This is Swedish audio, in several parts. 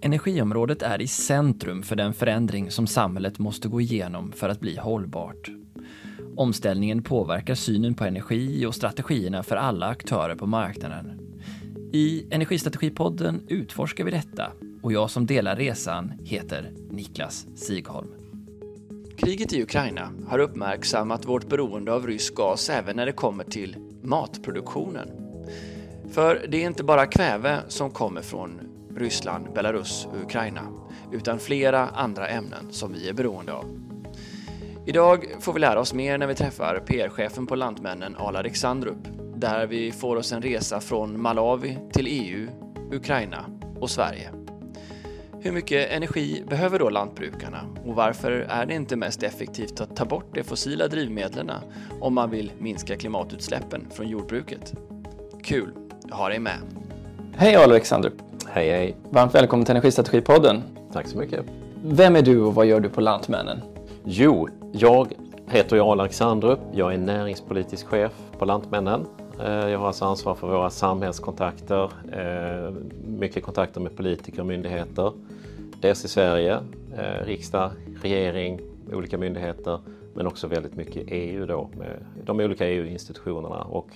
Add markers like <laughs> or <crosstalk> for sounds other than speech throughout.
Energiområdet är i centrum för den förändring som samhället måste gå igenom för att bli hållbart. Omställningen påverkar synen på energi och strategierna för alla aktörer på marknaden. I Energistrategipodden utforskar vi detta och jag som delar resan heter Niklas Sigholm. Kriget i Ukraina har uppmärksammat vårt beroende av rysk gas även när det kommer till matproduktionen. För det är inte bara kväve som kommer från Ryssland, Belarus och Ukraina, utan flera andra ämnen som vi är beroende av. Idag får vi lära oss mer när vi träffar PR-chefen på Lantmännen Ala Alexandrup, där vi får oss en resa från Malawi till EU, Ukraina och Sverige. Hur mycket energi behöver då lantbrukarna och varför är det inte mest effektivt att ta bort de fossila drivmedlen om man vill minska klimatutsläppen från jordbruket? Kul att ha dig med! Hej Alexander! Hej hej! Varmt välkommen till Energistrategipodden! Tack så mycket! Vem är du och vad gör du på Lantmännen? Jo, jag heter Jarl Alexandrup. Jag är näringspolitisk chef på Lantmännen. Eh, jag har alltså ansvar för våra samhällskontakter, eh, mycket kontakter med politiker och myndigheter. Dels i Sverige, eh, riksdag, regering, olika myndigheter, men också väldigt mycket EU då med de olika EU-institutionerna. Och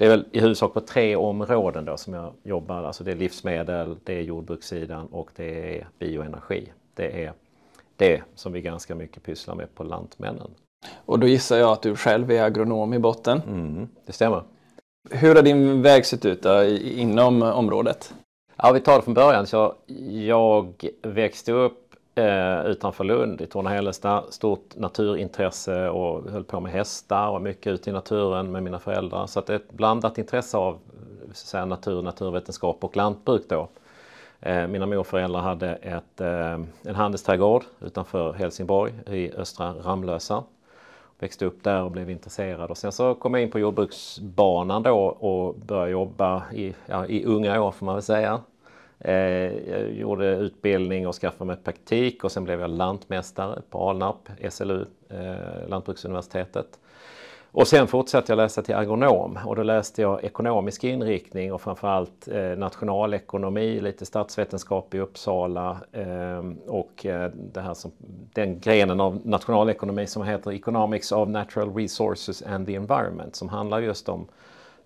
det är väl i huvudsak på tre områden då som jag jobbar. Alltså det är livsmedel, det är jordbrukssidan och det är bioenergi. Det är det som vi ganska mycket pysslar med på Lantmännen. Och då gissar jag att du själv är agronom i botten? Mm, det stämmer. Hur har din väg sett ut då, inom området? Ja, vi tar det från början. Så jag växte upp eh, utanför Lund i Torna-Hällestad. Stort naturintresse och höll på med hästar och mycket ute i naturen med mina föräldrar. Så att det är ett blandat intresse av säga, natur, naturvetenskap och lantbruk då. Eh, mina morföräldrar hade ett, eh, en handelsträdgård utanför Helsingborg i östra Ramlösa växte upp där och blev intresserad. Och sen så kom jag in på jordbruksbanan då och började jobba i, ja, i unga år får man väl säga. Eh, jag gjorde utbildning och skaffade mig praktik och sen blev jag lantmästare på Alnarp, SLU, eh, Lantbruksuniversitetet. Och sen fortsatte jag läsa till agronom och då läste jag ekonomisk inriktning och framförallt eh, nationalekonomi, lite statsvetenskap i Uppsala eh, och eh, det här som, den grenen av nationalekonomi som heter Economics of Natural Resources and the Environment som handlar just om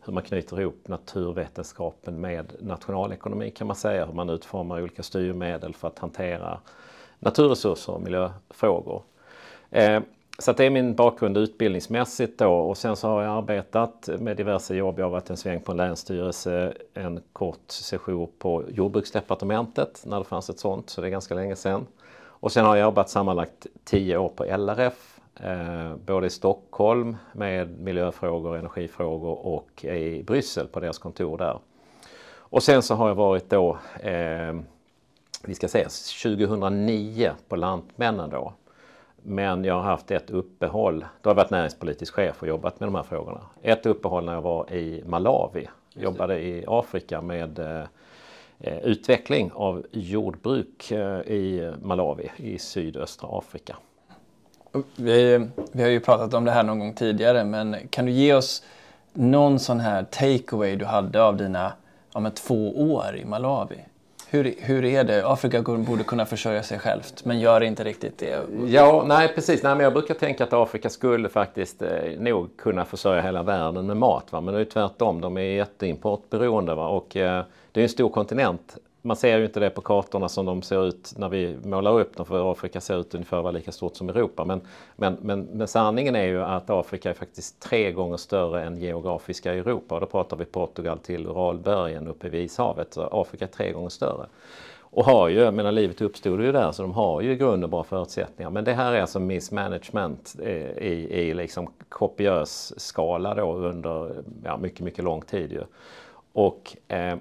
hur man knyter ihop naturvetenskapen med nationalekonomi kan man säga, hur man utformar olika styrmedel för att hantera naturresurser och miljöfrågor. Eh, så det är min bakgrund utbildningsmässigt då och sen så har jag arbetat med diverse jobb. Jag har varit en sväng på en länsstyrelse, en kort session på jordbruksdepartementet när det fanns ett sånt, så det är ganska länge sedan. Och sen har jag jobbat sammanlagt tio år på LRF, eh, både i Stockholm med miljöfrågor och energifrågor och i Bryssel på deras kontor där. Och sen så har jag varit då, eh, vi ska säga 2009 på Lantmännen då men jag har haft ett uppehåll. Då har jag varit näringspolitisk chef och jobbat med de här frågorna. Ett uppehåll när jag var i Malawi. Jobbade i Afrika med eh, utveckling av jordbruk eh, i Malawi i sydöstra Afrika. Vi, vi har ju pratat om det här någon gång tidigare men kan du ge oss någon sån här takeaway du hade av dina ja, två år i Malawi? Hur, hur är det? Afrika borde kunna försörja sig självt men gör inte riktigt det. Ja, nej precis. Nej, men jag brukar tänka att Afrika skulle faktiskt eh, nog kunna försörja hela världen med mat. Va? Men det är tvärtom. De är jätteimportberoende. Va? Och eh, det är en stor kontinent man ser ju inte det på kartorna som de ser ut när vi målar upp dem för Afrika ser ut ungefär lika stort som Europa. Men, men, men, men sanningen är ju att Afrika är faktiskt tre gånger större än geografiska Europa och då pratar vi Portugal till Uralbergen uppe vid Ishavet. Så Afrika är tre gånger större. Och har ju, jag menar livet uppstod ju där så de har ju i grunden bra förutsättningar. Men det här är alltså mismanagement eh, i, i liksom kopiös skala då under ja, mycket, mycket lång tid ju. Och eh,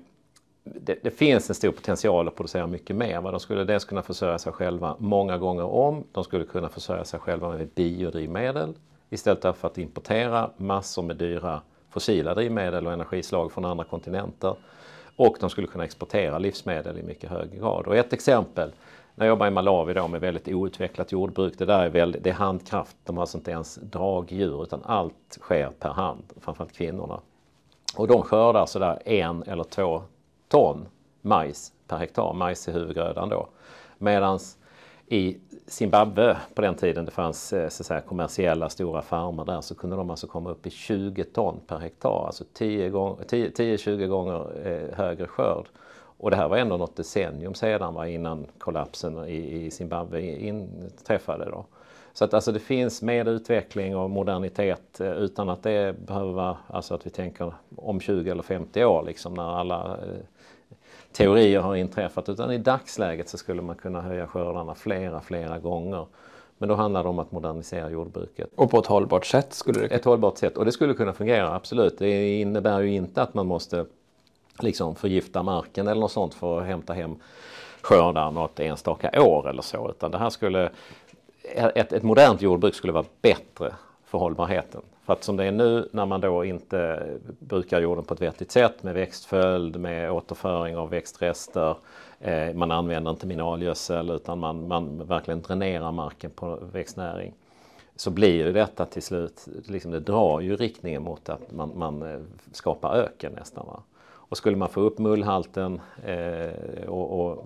det, det, finns en stor potential att producera mycket mer. de skulle dels kunna försörja sig själva många gånger om. De skulle kunna försörja sig själva med biodrivmedel istället för att importera massor med dyra fossila drivmedel och energislag från andra kontinenter. Och de skulle kunna exportera livsmedel i mycket hög grad. Och ett exempel, när jag jobbar i Malawi då med väldigt outvecklat jordbruk, det där är, väldigt, det är handkraft. De har alltså inte ens dragdjur utan allt sker per hand, framförallt kvinnorna. Och de skördar sådär en eller två ton majs per hektar. Majs i huvudgrödan då. Medan i Zimbabwe på den tiden det fanns eh, så att säga, kommersiella stora farmer där så kunde de alltså komma upp i 20 ton per hektar. Alltså 10-20 gånger eh, högre skörd. Och det här var ändå något decennium sedan va, innan kollapsen i, i Zimbabwe inträffade. Då. Så att alltså det finns med utveckling och modernitet eh, utan att det behöver vara alltså att vi tänker om 20 eller 50 år liksom när alla teorier har inträffat. Utan i dagsläget så skulle man kunna höja skördarna flera, flera gånger. Men då handlar det om att modernisera jordbruket. Och på ett hållbart sätt? skulle det Ett hållbart sätt och det skulle kunna fungera, absolut. Det innebär ju inte att man måste liksom förgifta marken eller något sånt för att hämta hem skördar något enstaka år eller så. Utan det här skulle, ett, ett modernt jordbruk skulle vara bättre för hållbarheten. För att som det är nu när man då inte brukar jorden på ett vettigt sätt med växtföljd, med återföring av växtrester, eh, man använder inte mineralgödsel utan man, man verkligen dränerar marken på växtnäring. Så blir ju detta till slut, liksom det drar ju riktningen mot att man, man eh, skapar öken nästan. Va? Och skulle man få upp mullhalten eh, och, och,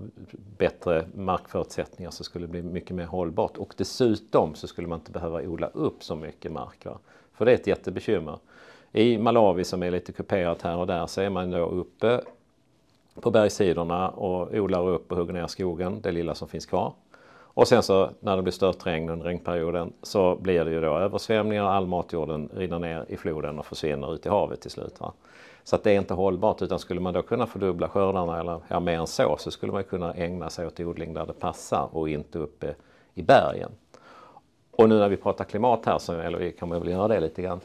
bättre markförutsättningar så skulle det bli mycket mer hållbart. Och dessutom så skulle man inte behöva odla upp så mycket mark. Va? För det är ett jättebekymmer. I Malawi som är lite kuperat här och där så är man då uppe på bergssidorna och odlar upp och hugger ner skogen, det lilla som finns kvar. Och sen så när det blir störtregn under regnperioden så blir det ju då översvämningar, all matjorden rinner ner i floden och försvinner ut i havet till slut. Va? Så att det är inte hållbart utan skulle man då kunna fördubbla skördarna eller ja, mer än så så skulle man kunna ägna sig åt odling där det passar och inte uppe i bergen. Och nu när vi pratar klimat här, så, eller vi kan väl göra det lite grann,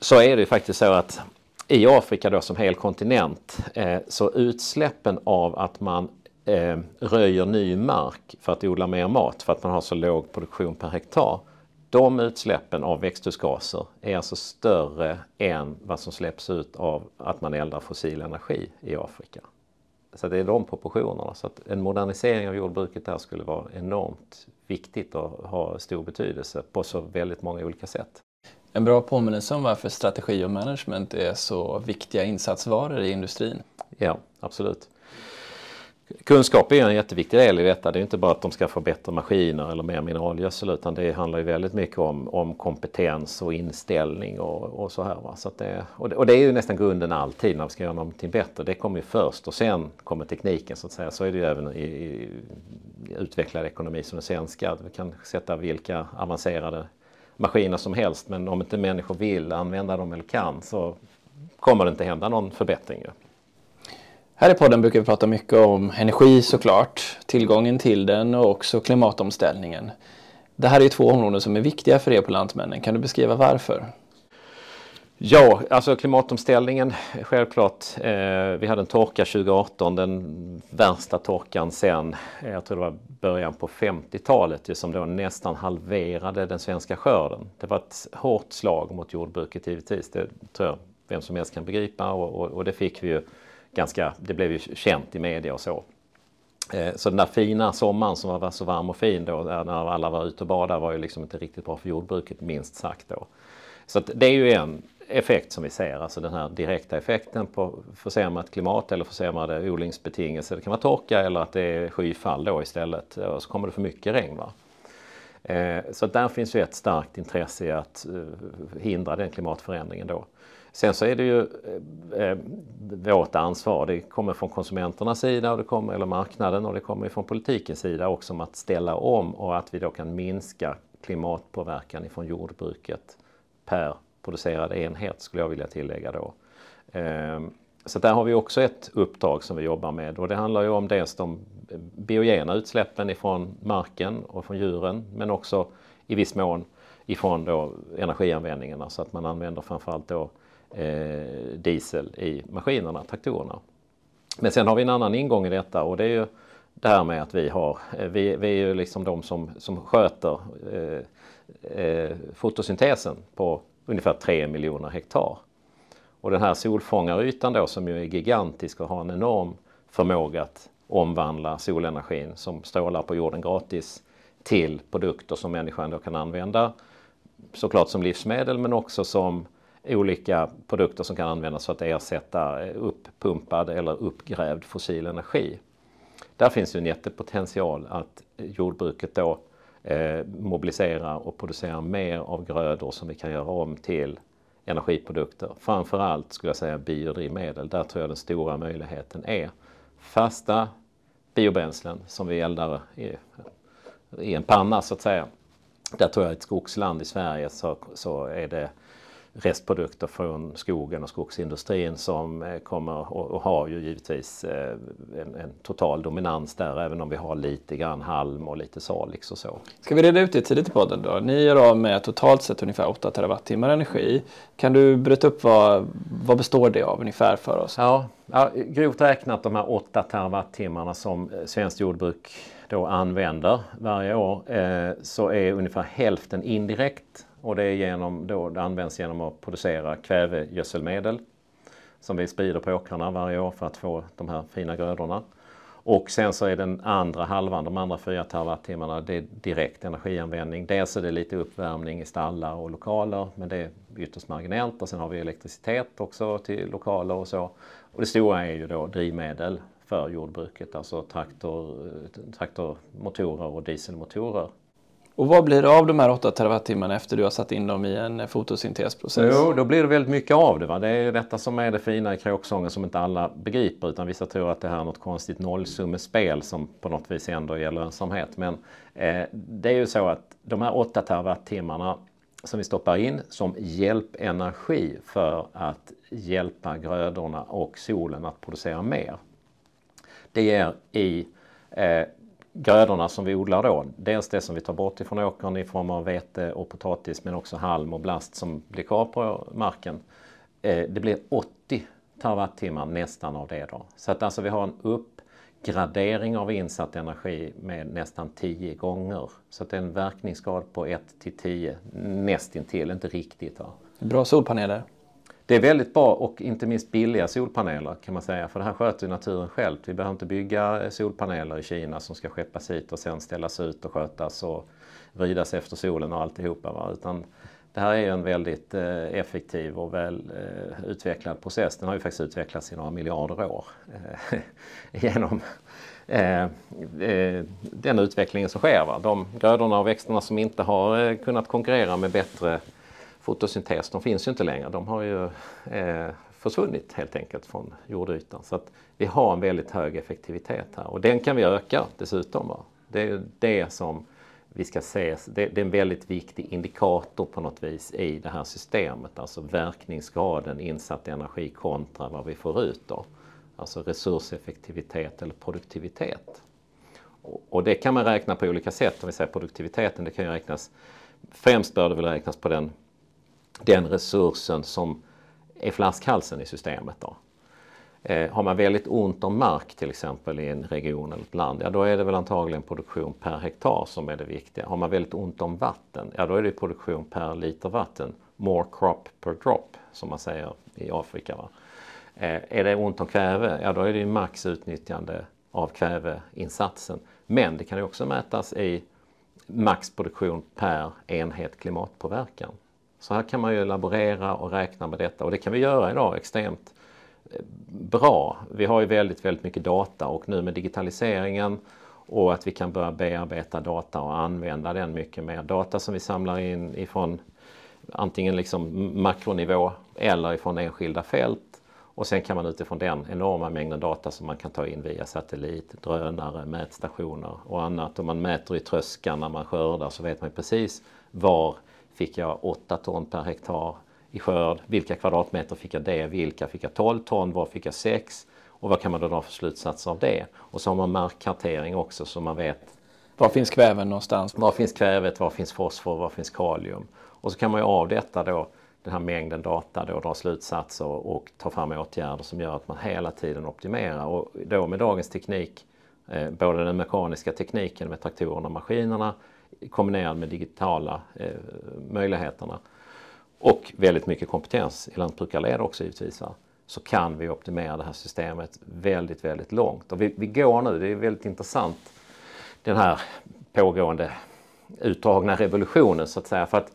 så är det ju faktiskt så att i Afrika då som hel kontinent eh, så utsläppen av att man eh, röjer ny mark för att odla mer mat för att man har så låg produktion per hektar. De utsläppen av växthusgaser är alltså större än vad som släpps ut av att man eldar fossil energi i Afrika. Så det är de proportionerna. Så att en modernisering av jordbruket där skulle vara enormt viktigt och ha stor betydelse på så väldigt många olika sätt. En bra påminnelse om varför strategi och management är så viktiga insatsvaror i industrin. Ja, absolut. Kunskap är en jätteviktig del i detta. Det är inte bara att de ska få bättre maskiner eller mer mineralgödsel utan det handlar ju väldigt mycket om, om kompetens och inställning och, och så här. Va? Så det, och, det, och, det, är ju nästan grunden alltid när vi ska göra någonting bättre. Det kommer ju först och sen kommer tekniken så att säga. Så är det ju även i, i utvecklad ekonomi som den svenska. Vi kan sätta vilka avancerade maskiner som helst men om inte människor vill använda dem eller kan så kommer det inte hända någon förbättring. Ju. Här i podden brukar vi prata mycket om energi såklart, tillgången till den och också klimatomställningen. Det här är två områden som är viktiga för er på Lantmännen. Kan du beskriva varför? Ja, alltså klimatomställningen självklart. Eh, vi hade en torka 2018, den värsta torkan sen, eh, jag tror det var början på 50-talet, som då nästan halverade den svenska skörden. Det var ett hårt slag mot jordbruket givetvis, det tror jag vem som helst kan begripa och, och, och det fick vi ju ganska, det blev ju känt i media och så. Eh, så den där fina sommaren som var så varm och fin då, eh, när alla var ute och badade, var ju liksom inte riktigt bra för jordbruket minst sagt då. Så det är ju en effekt som vi ser, alltså den här direkta effekten på försämrat klimat eller försämrade odlingsbetingelser. Det kan vara torka eller att det är skyfall då istället eh, och så kommer det för mycket regn. Va? Eh, så där finns ju ett starkt intresse i att eh, hindra den klimatförändringen då. Sen så är det ju eh, vårt ansvar. Det kommer från konsumenternas sida och det kommer, eller marknaden och det kommer från politikens sida också om att ställa om och att vi då kan minska klimatpåverkan ifrån jordbruket per producerad enhet skulle jag vilja tillägga då. Ehm, så där har vi också ett uppdrag som vi jobbar med och det handlar ju om dels de biogena utsläppen ifrån marken och från djuren men också i viss mån ifrån då energianvändningen, så att man använder framförallt då eh, diesel i maskinerna, traktorerna. Men sen har vi en annan ingång i detta och det är ju det här med att vi har, eh, vi, vi är ju liksom de som, som sköter eh, eh, fotosyntesen på ungefär 3 miljoner hektar. Och den här solfångarytan då som ju är gigantisk och har en enorm förmåga att omvandla solenergin som strålar på jorden gratis till produkter som människan då kan använda såklart som livsmedel men också som olika produkter som kan användas för att ersätta uppumpad eller uppgrävd fossil energi. Där finns ju en jättepotential att jordbruket då eh, mobiliserar och producerar mer av grödor som vi kan göra om till energiprodukter. Framförallt skulle jag säga biodrivmedel. Där tror jag den stora möjligheten är. Fasta biobränslen som vi eldar i, i en panna så att säga. Där tror jag att ett skogsland i Sverige så, så är det restprodukter från skogen och skogsindustrin som eh, kommer och har ju givetvis eh, en, en, total dominans där även om vi har lite grann halm och lite salix och så. Ska vi reda ut det tidigt i podden då? Ni gör av med totalt sett ungefär 8 terawattimmar energi. Kan du berätta upp vad, vad består det av ungefär för oss? Ja, ja, grovt räknat de här 8 terawattimmarna som eh, svenskt jordbruk då använder varje år eh, så är ungefär hälften indirekt och det, är genom, då, det används genom att producera kvävegödselmedel som vi sprider på åkrarna varje år för att få de här fina grödorna. Och sen så är den andra halvan, de andra fyra terawattimmarna, det är direkt energianvändning. Dels är det lite uppvärmning i stallar och lokaler, men det är ytterst marginellt. Och sen har vi elektricitet också till lokaler och så. Och det stora är ju då drivmedel för jordbruket, alltså traktor, traktormotorer och dieselmotorer. Och vad blir det av de här 8 terawattimmarna efter du har satt in dem i en fotosyntesprocess? Jo, då blir det väldigt mycket av det. Va? Det är detta som är det fina i kråksången som inte alla begriper utan vissa tror att det här är något konstigt nollsummespel som på något vis ändå ger lönsamhet. Men eh, det är ju så att de här 8 terawattimmarna som vi stoppar in som hjälpenergi för att hjälpa grödorna och solen att producera mer. Det ger i eh, grödorna som vi odlar då. Dels det som vi tar bort ifrån åkern i form av vete och potatis men också halm och blast som blir kvar på marken. Eh, det blir 80 terawattimmar nästan av det då. Så att alltså vi har en uppgradering av insatt energi med nästan 10 gånger. Så att det är en verkningsgrad på 1 till 10 nästintill, inte riktigt. Va? Bra solpaneler. Det är väldigt bra och inte minst billiga solpaneler kan man säga. För det här sköter naturen själv. Vi behöver inte bygga eh, solpaneler i Kina som ska skeppas hit och sen ställas ut och skötas och vridas efter solen och alltihopa. Va? Utan det här är en väldigt eh, effektiv och väl eh, utvecklad process. Den har ju faktiskt utvecklats i några miljarder år eh, <laughs> genom eh, eh, den utvecklingen som sker. Va? De grödorna och växterna som inte har eh, kunnat konkurrera med bättre fotosyntes, de finns ju inte längre. De har ju eh, försvunnit helt enkelt från jordytan. Så att vi har en väldigt hög effektivitet här och den kan vi öka dessutom. Va? Det är det som vi ska se, det, det är en väldigt viktig indikator på något vis i det här systemet. Alltså verkningsgraden insatt energi kontra vad vi får ut då. Alltså resurseffektivitet eller produktivitet. Och, och det kan man räkna på olika sätt. Om vi säger produktiviteten, det kan ju räknas Främst bör det väl räknas på den den resursen som är flaskhalsen i systemet. Då. Eh, har man väldigt ont om mark till exempel i en region eller ett land, ja då är det väl antagligen produktion per hektar som är det viktiga. Har man väldigt ont om vatten, ja då är det produktion per liter vatten. More crop per drop som man säger i Afrika. Va? Eh, är det ont om kväve, ja då är det max utnyttjande av kväveinsatsen. Men det kan ju också mätas i maxproduktion per enhet klimatpåverkan. Så här kan man ju laborera och räkna med detta och det kan vi göra idag extremt eh, bra. Vi har ju väldigt, väldigt mycket data och nu med digitaliseringen och att vi kan börja bearbeta data och använda den mycket mer. Data som vi samlar in ifrån antingen liksom makronivå eller ifrån enskilda fält. Och sen kan man utifrån den enorma mängden data som man kan ta in via satellit, drönare, mätstationer och annat. Om man mäter i tröskan när man skördar så vet man precis var fick jag 8 ton per hektar i skörd. Vilka kvadratmeter fick jag det? Vilka fick jag 12 ton? Var fick jag 6? Och vad kan man då dra för slutsatser av det? Och så har man markkartering också så man vet var finns kväven någonstans? Var finns kvävet? Var finns fosfor? Var finns kalium? Och så kan man ju av detta då den här mängden data då dra slutsatser och ta fram åtgärder som gör att man hela tiden optimerar. Och då med dagens teknik, eh, både den mekaniska tekniken med traktorerna och maskinerna kombinerad med digitala eh, möjligheterna och väldigt mycket kompetens i lantbrukarled också givetvis. Va? så kan vi optimera det här systemet väldigt, väldigt långt. Och vi, vi går nu, det är väldigt intressant, den här pågående utdragna revolutionen så att säga. För att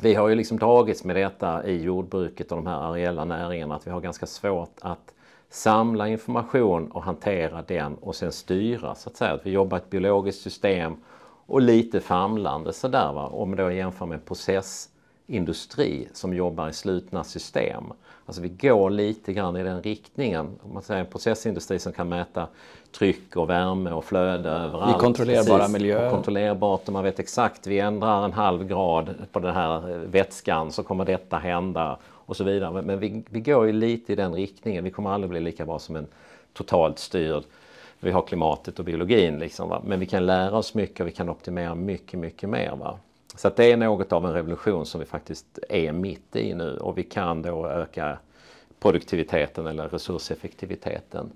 vi har ju liksom dragits med detta i jordbruket och de här areella näringarna att vi har ganska svårt att samla information och hantera den och sen styra så att säga. Att vi jobbar i ett biologiskt system och lite famlande sådär va. Om då jämför med processindustri som jobbar i slutna system. Alltså vi går lite grann i den riktningen. Om man säger en processindustri som kan mäta tryck och värme och flöde överallt. I kontrollerbara Precis. miljöer. kontrollerbart och man vet exakt, vi ändrar en halv grad på den här vätskan så kommer detta hända och så vidare. Men vi, vi går ju lite i den riktningen. Vi kommer aldrig bli lika bra som en totalt styrd vi har klimatet och biologin. Liksom, va? Men vi kan lära oss mycket och vi kan optimera mycket, mycket mer. Va? Så att det är något av en revolution som vi faktiskt är mitt i nu och vi kan då öka produktiviteten eller resurseffektiviteten.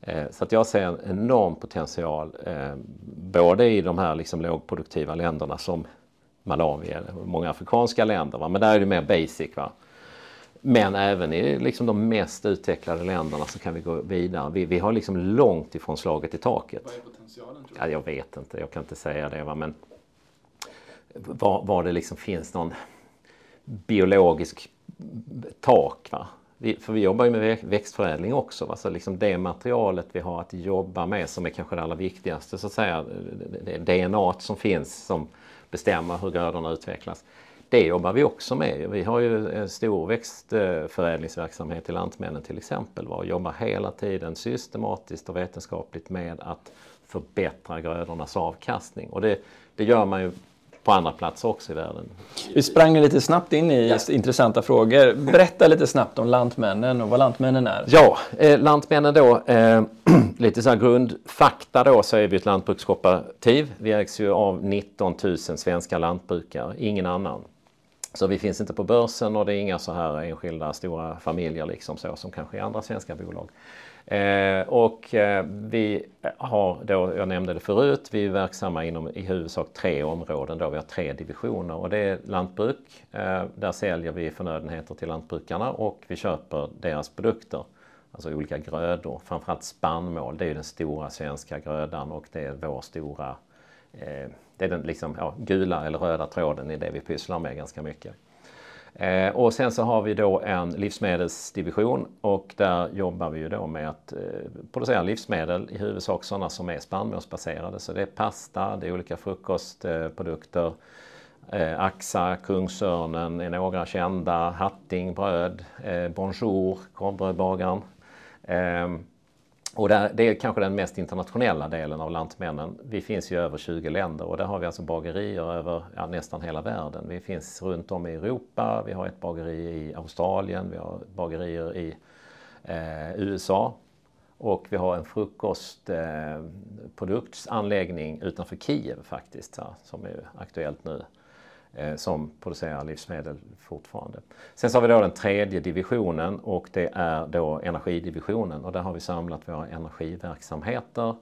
Eh, så att jag ser en enorm potential eh, både i de här liksom lågproduktiva länderna som Malawi eller många afrikanska länder. Va? Men där är det mer basic. Va? Men även i liksom de mest utvecklade länderna så kan vi gå vidare. Vi, vi har liksom långt ifrån slaget i taket. Vad är potentialen? Tror du? Ja, jag vet inte, jag kan inte säga det. Va? Men var, var det liksom finns någon biologisk tak. Va? Vi, för vi jobbar ju med växtförädling också. Va? Så liksom det materialet vi har att jobba med som är kanske det allra viktigaste så att säga. Det DNA som finns som bestämmer hur grödorna utvecklas. Det jobbar vi också med. Vi har ju en stor växtförädlingsverksamhet i Lantmännen till exempel och jobbar hela tiden systematiskt och vetenskapligt med att förbättra grödornas avkastning. Och det, det gör man ju på andra platser också i världen. Vi sprang lite snabbt in i ja. intressanta frågor. Berätta lite snabbt om Lantmännen och vad Lantmännen är. Ja, eh, Lantmännen då, eh, <clears throat> lite så här grundfakta då så är vi ett lantbrukskooperativ. Vi ägs ju av 19 000 svenska lantbrukare, ingen annan. Så vi finns inte på börsen och det är inga så här enskilda stora familjer liksom så som kanske i andra svenska bolag. Eh, och eh, vi har då, jag nämnde det förut, vi är verksamma inom i huvudsak tre områden. Då. Vi har tre divisioner och det är lantbruk. Eh, där säljer vi förnödenheter till lantbrukarna och vi köper deras produkter. Alltså olika grödor, framförallt spannmål. Det är den stora svenska grödan och det är vår stora eh, Eh, det är den liksom, ja, gula eller röda tråden i det vi pysslar med ganska mycket. Eh, och sen så har vi då en livsmedelsdivision och där jobbar vi ju då med att eh, producera livsmedel, i huvudsak sådana som är spannmålsbaserade. Så det är pasta, det är olika frukostprodukter. Eh, Axa, Kungsörnen är några kända, Hattingbröd, eh, Bonjour, korvbrödbagaren. Eh, och det är kanske den mest internationella delen av Lantmännen. Vi finns i över 20 länder och där har vi alltså bagerier över ja, nästan hela världen. Vi finns runt om i Europa, vi har ett bageri i Australien, vi har bagerier i eh, USA och vi har en frukostproduktsanläggning eh, utanför Kiev faktiskt, så, som är aktuellt nu. Eh, som producerar livsmedel fortfarande. Sen så har vi då den tredje divisionen och det är då energidivisionen och där har vi samlat våra energiverksamheter.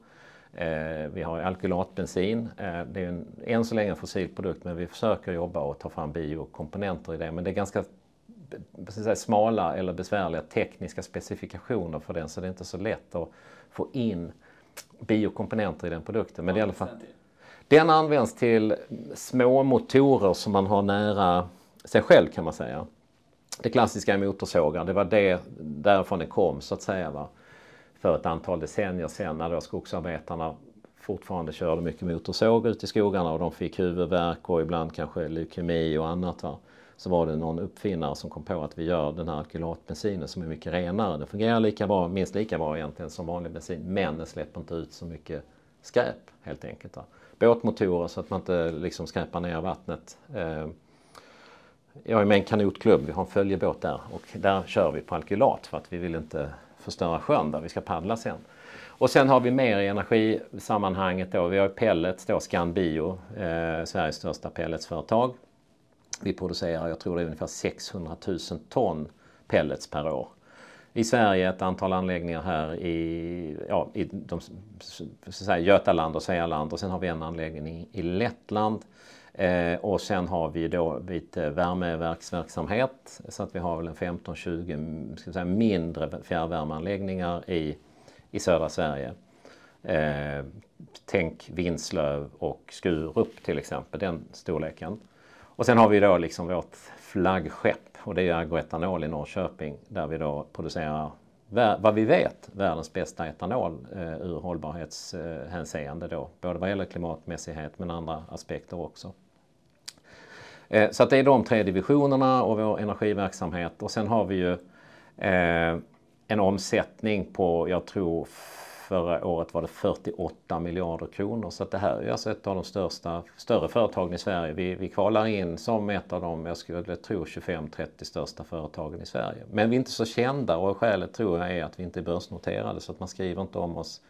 Eh, vi har alkylatbensin, eh, det är en, än så länge en fossilprodukt men vi försöker jobba och ta fram biokomponenter i det men det är ganska säga, smala eller besvärliga tekniska specifikationer för den så det är inte så lätt att få in biokomponenter i den produkten. Men det är i alla fall den används till små motorer som man har nära sig själv kan man säga. Det klassiska är motorsågar, det var det därifrån det kom så att säga. Va? För ett antal decennier sedan när då skogsarbetarna fortfarande körde mycket motorsåg ute i skogarna och de fick huvudvärk och ibland kanske leukemi och annat. Va? Så var det någon uppfinnare som kom på att vi gör den här alkylatbensinen som är mycket renare. Den fungerar lika bra, minst lika bra egentligen som vanlig bensin men den släpper inte ut så mycket skräp helt enkelt. Va? Båtmotorer så att man inte liksom skräpar ner vattnet. Eh, jag är med i en kanotklubb, vi har en följebåt där och där kör vi på alkylat för att vi vill inte förstöra sjön där vi ska paddla sen. Och sen har vi mer i energisammanhanget då. Vi har pellets då, Scanbio, eh, Sveriges största pelletsföretag. Vi producerar, jag tror det är ungefär 600 000 ton pellets per år i Sverige ett antal anläggningar här i, ja, i de, så säga, Götaland och Svealand och sen har vi en anläggning i, Lettland. Eh, och sen har vi då lite värmeverksverksamhet så att vi har väl en 15-20 mindre fjärrvärmeanläggningar i, i södra Sverige. Eh, tänk Vinslöv och Skurup till exempel, den storleken. Och sen har vi då liksom vårt flaggskepp och det är agroetanol i Norrköping där vi då producerar vad vi vet världens bästa etanol eh, ur hållbarhetshänseende då. Både vad gäller klimatmässighet men andra aspekter också. Eh, så att det är de tre divisionerna och vår energiverksamhet och sen har vi ju eh, en omsättning på, jag tror förra året var det 48 miljarder kronor. Så att det här är alltså ett av de största, större företagen i Sverige. Vi, vi kvalar in som ett av de, jag skulle tro 25-30 största företagen i Sverige. Men vi är inte så kända och skälet tror jag är att vi inte är börsnoterade så att man skriver inte om oss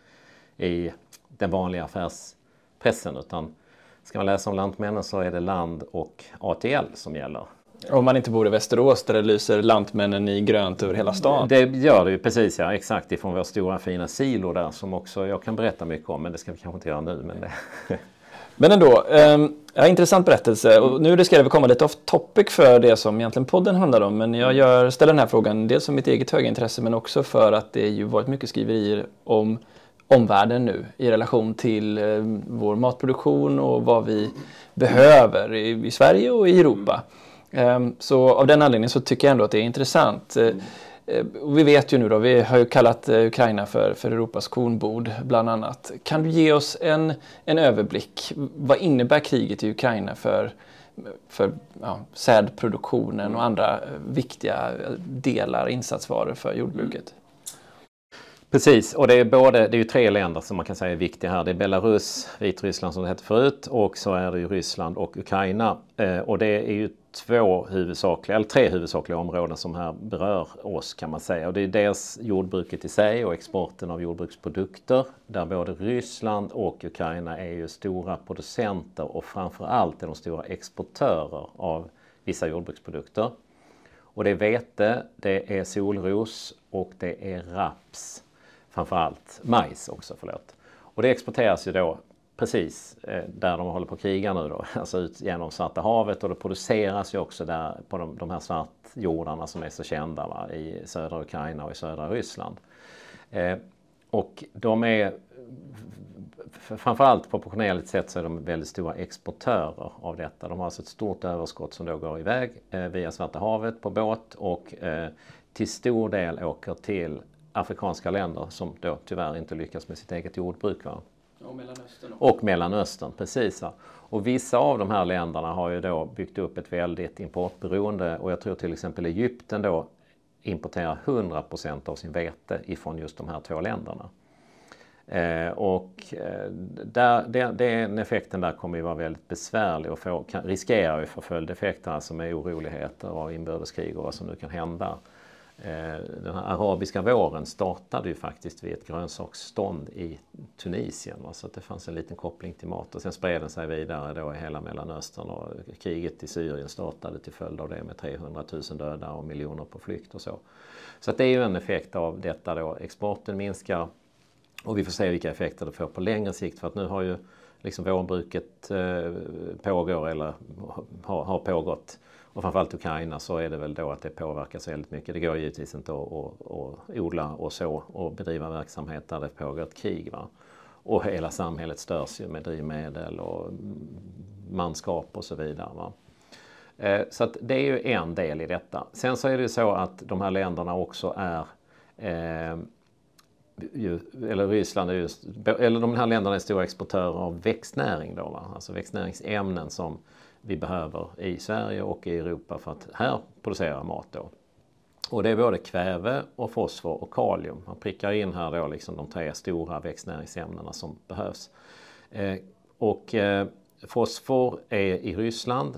i den vanliga affärspressen utan ska man läsa om Lantmännen så är det Land och ATL som gäller. Om man inte bor i Västerås där det lyser Lantmännen i grönt över hela stan. Det gör det ju precis ja, exakt ifrån vår stora fina silo där som också jag kan berätta mycket om men det ska vi kanske inte göra nu. Men, det... <laughs> men ändå, eh, intressant berättelse och nu riskerar vi komma lite off topic för det som egentligen podden handlar om men jag gör, ställer den här frågan dels som mitt eget höga intresse men också för att det ju varit mycket skriverier om omvärlden nu i relation till eh, vår matproduktion och vad vi behöver i, i Sverige och i Europa. Ehm, så av den anledningen så tycker jag ändå att det är intressant. Eh, eh, vi vet ju nu då, vi har ju kallat eh, Ukraina för, för Europas kornbod bland annat. Kan du ge oss en, en överblick? Vad innebär kriget i Ukraina för, för ja, sädproduktionen och andra viktiga delar, insatsvaror för jordbruket? Precis, och det är, både, det är ju tre länder som man kan säga är viktiga här. Det är Belarus, Vitryssland som det hette förut och så är det ju Ryssland och Ukraina. Och det är ju två huvudsakliga, eller tre huvudsakliga områden som här berör oss kan man säga. Och det är dels jordbruket i sig och exporten av jordbruksprodukter där både Ryssland och Ukraina är ju stora producenter och framförallt är de stora exportörer av vissa jordbruksprodukter. Och det är vete, det är solros och det är raps framförallt. Majs också, förlåt. Och det exporteras ju då precis eh, där de håller på att kriga nu då, <laughs> alltså ut genom Svarta havet och det produceras ju också där på de, de här svartjordarna som är så kända va, i södra Ukraina och i södra Ryssland. Eh, och de är framförallt proportionellt sett så är de väldigt stora exportörer av detta. De har alltså ett stort överskott som då går iväg eh, via Svarta havet på båt och eh, till stor del åker till afrikanska länder som då tyvärr inte lyckas med sitt eget jordbruk. Va? Och Mellanöstern. Och Mellanöstern, precis. Va? Och vissa av de här länderna har ju då byggt upp ett väldigt importberoende och jag tror till exempel Egypten då importerar 100% av sin vete ifrån just de här två länderna. Eh, och eh, där, den, den effekten där kommer ju vara väldigt besvärlig och få, kan, riskerar ju få följdeffekter, alltså med oroligheter och inbördeskrig och vad som nu kan hända. Eh, den här arabiska våren startade ju faktiskt vid ett grönsaksstånd i Tunisien. Så att det fanns en liten koppling till mat och sen spred den sig vidare då i hela Mellanöstern och kriget i Syrien startade till följd av det med 300 000 döda och miljoner på flykt och så. Så att det är ju en effekt av detta då. Exporten minskar och vi får se vilka effekter det får på längre sikt för att nu har ju liksom vårbruket eh, pågår eller har, har pågått och framförallt Ukraina så är det väl då att det påverkas väldigt mycket. Det går givetvis inte att, att, att odla och så och bedriva verksamhet där det pågår ett krig. Va? Och hela samhället störs ju med drivmedel och manskap och så vidare. Va? Eh, så att det är ju en del i detta. Sen så är det ju så att de här länderna också är eh, ju, eller Ryssland är just, eller de här länderna är stora exportörer av växtnäring då, va? alltså växtnäringsämnen som vi behöver i Sverige och i Europa för att här producera mat då. Och det är både kväve och fosfor och kalium. Man prickar in här då liksom de tre stora växtnäringsämnena som behövs. Eh, och eh, fosfor är i Ryssland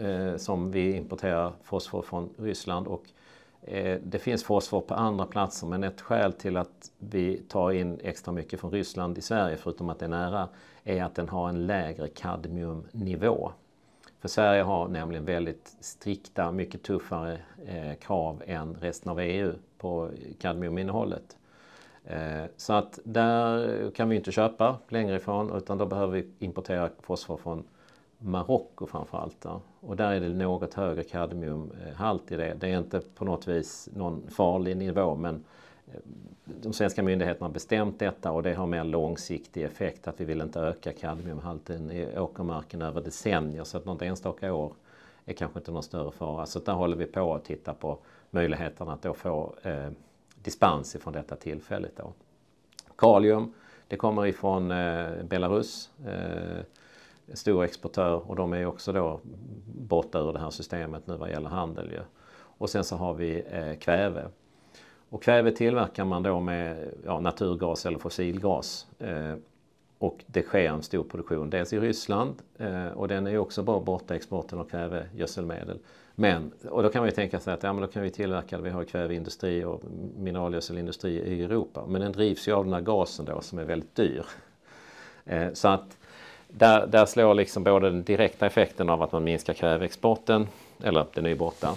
eh, som vi importerar fosfor från Ryssland och eh, det finns fosfor på andra platser men ett skäl till att vi tar in extra mycket från Ryssland i Sverige förutom att det är nära är att den har en lägre kadmiumnivå. För Sverige har nämligen väldigt strikta, mycket tuffare eh, krav än resten av EU på kadmiuminnehållet. Eh, så att där kan vi inte köpa längre ifrån utan då behöver vi importera fosfor från Marocko framförallt. Och där är det något högre kadmiumhalt i det. Det är inte på något vis någon farlig nivå men de svenska myndigheterna har bestämt detta och det har mer långsiktig effekt att vi vill inte öka kadmiumhalten i åkermarken över decennier så att något enstaka år är kanske inte någon större fara. Så där håller vi på att titta på möjligheterna att då få eh, dispens ifrån detta tillfälligt. Då. Kalium, det kommer ifrån eh, Belarus. Eh, stor exportör och de är också då borta ur det här systemet nu vad gäller handel. Ju. Och sen så har vi eh, kväve. Och kväve tillverkar man då med ja, naturgas eller fossilgas. Eh, och det sker en stor produktion, dels i Ryssland eh, och den är ju också bara borta exporten av kvävegödselmedel. Men, och då kan man ju tänka sig att ja, men då kan vi tillverka, vi har kväveindustri och mineralgödselindustri i Europa. Men den drivs ju av den här gasen då som är väldigt dyr. Eh, så att där, där slår liksom både den direkta effekten av att man minskar kväveexporten, eller den är ju borta,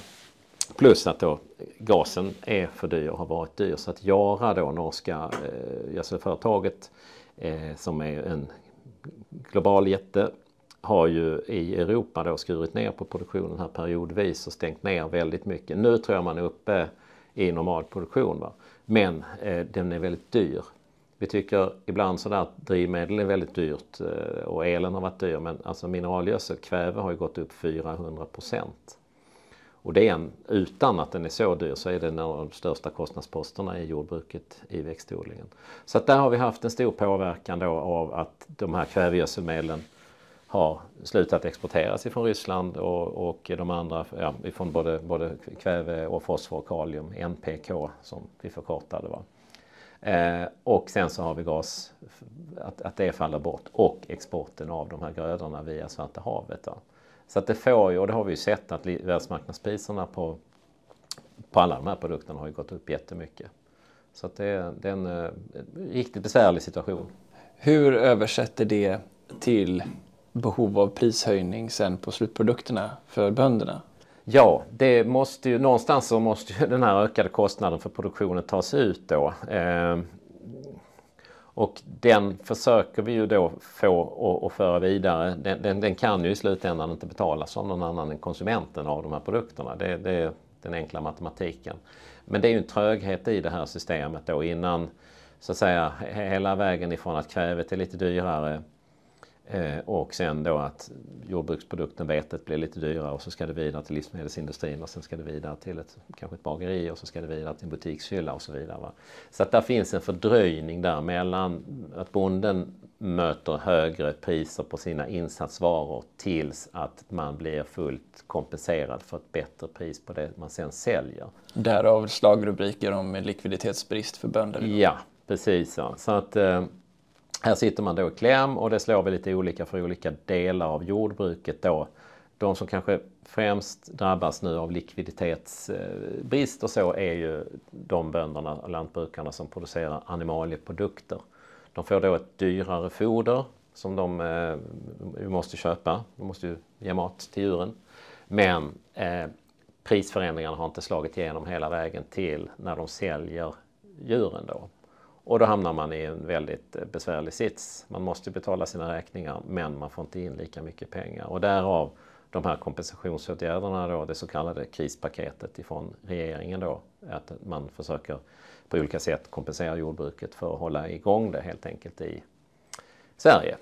plus att då gasen är för dyr och har varit dyr. Så att Jara, då, norska eh, gödselföretaget, eh, som är en global jätte, har ju i Europa då skurit ner på produktionen här periodvis och stängt ner väldigt mycket. Nu tror jag man är uppe i normal produktion. Va? Men eh, den är väldigt dyr. Vi tycker ibland sådär att drivmedel är väldigt dyrt eh, och elen har varit dyr men alltså mineralgödsel, kväve har ju gått upp 400 procent. Och det är en, utan att den är så dyr så är det en av de största kostnadsposterna i jordbruket i växtodlingen. Så att där har vi haft en stor påverkan då av att de här kvävegödselmedlen har slutat exporteras ifrån Ryssland och, och de andra ja, ifrån både, både kväve och fosfor och kalium, NPK som vi förkortade. Va? Eh, och sen så har vi gas, att, att det faller bort och exporten av de här grödorna via Svarta havet. Då. Så att det får ju, och det har vi ju sett att världsmarknadspriserna på, på alla de här produkterna har ju gått upp jättemycket. Så att det, är, det är en, en eh, riktigt besvärlig situation. Hur översätter det till behov av prishöjning sen på slutprodukterna för bönderna? Ja, det måste ju, någonstans så måste ju den här ökade kostnaden för produktionen tas ut då. Eh, och den försöker vi ju då få att föra vidare. Den, den, den, kan ju i slutändan inte betalas av någon annan än konsumenten av de här produkterna. Det, det är den enkla matematiken. Men det är ju en tröghet i det här systemet då innan så att säga hela vägen ifrån att kvävet är lite dyrare och sen då att jordbruksprodukten, vetet, blir lite dyrare och så ska det vidare till livsmedelsindustrin och sen ska det vidare till ett, kanske ett bageri och så ska det vidare till en butikshylla och så vidare. Va? Så att där finns en fördröjning där mellan att bonden möter högre priser på sina insatsvaror tills att man blir fullt kompenserad för ett bättre pris på det man sen säljer. Därav slagrubriker om likviditetsbrist för bönder? Ja, precis. Ja. Så att eh, här sitter man då i kläm och det slår väl lite olika för olika delar av jordbruket då. De som kanske främst drabbas nu av likviditetsbrist och så är ju de bönderna och lantbrukarna som producerar animalieprodukter. De får då ett dyrare foder som de eh, måste köpa. De måste ju ge mat till djuren. Men eh, prisförändringarna har inte slagit igenom hela vägen till när de säljer djuren då. Och då hamnar man i en väldigt eh, besvärlig sits. Man måste betala sina räkningar men man får inte in lika mycket pengar. Och därav de här kompensationsåtgärderna då, det så kallade krispaketet ifrån regeringen då. Att man försöker på olika sätt kompensera jordbruket för att hålla igång det helt enkelt i Sverige.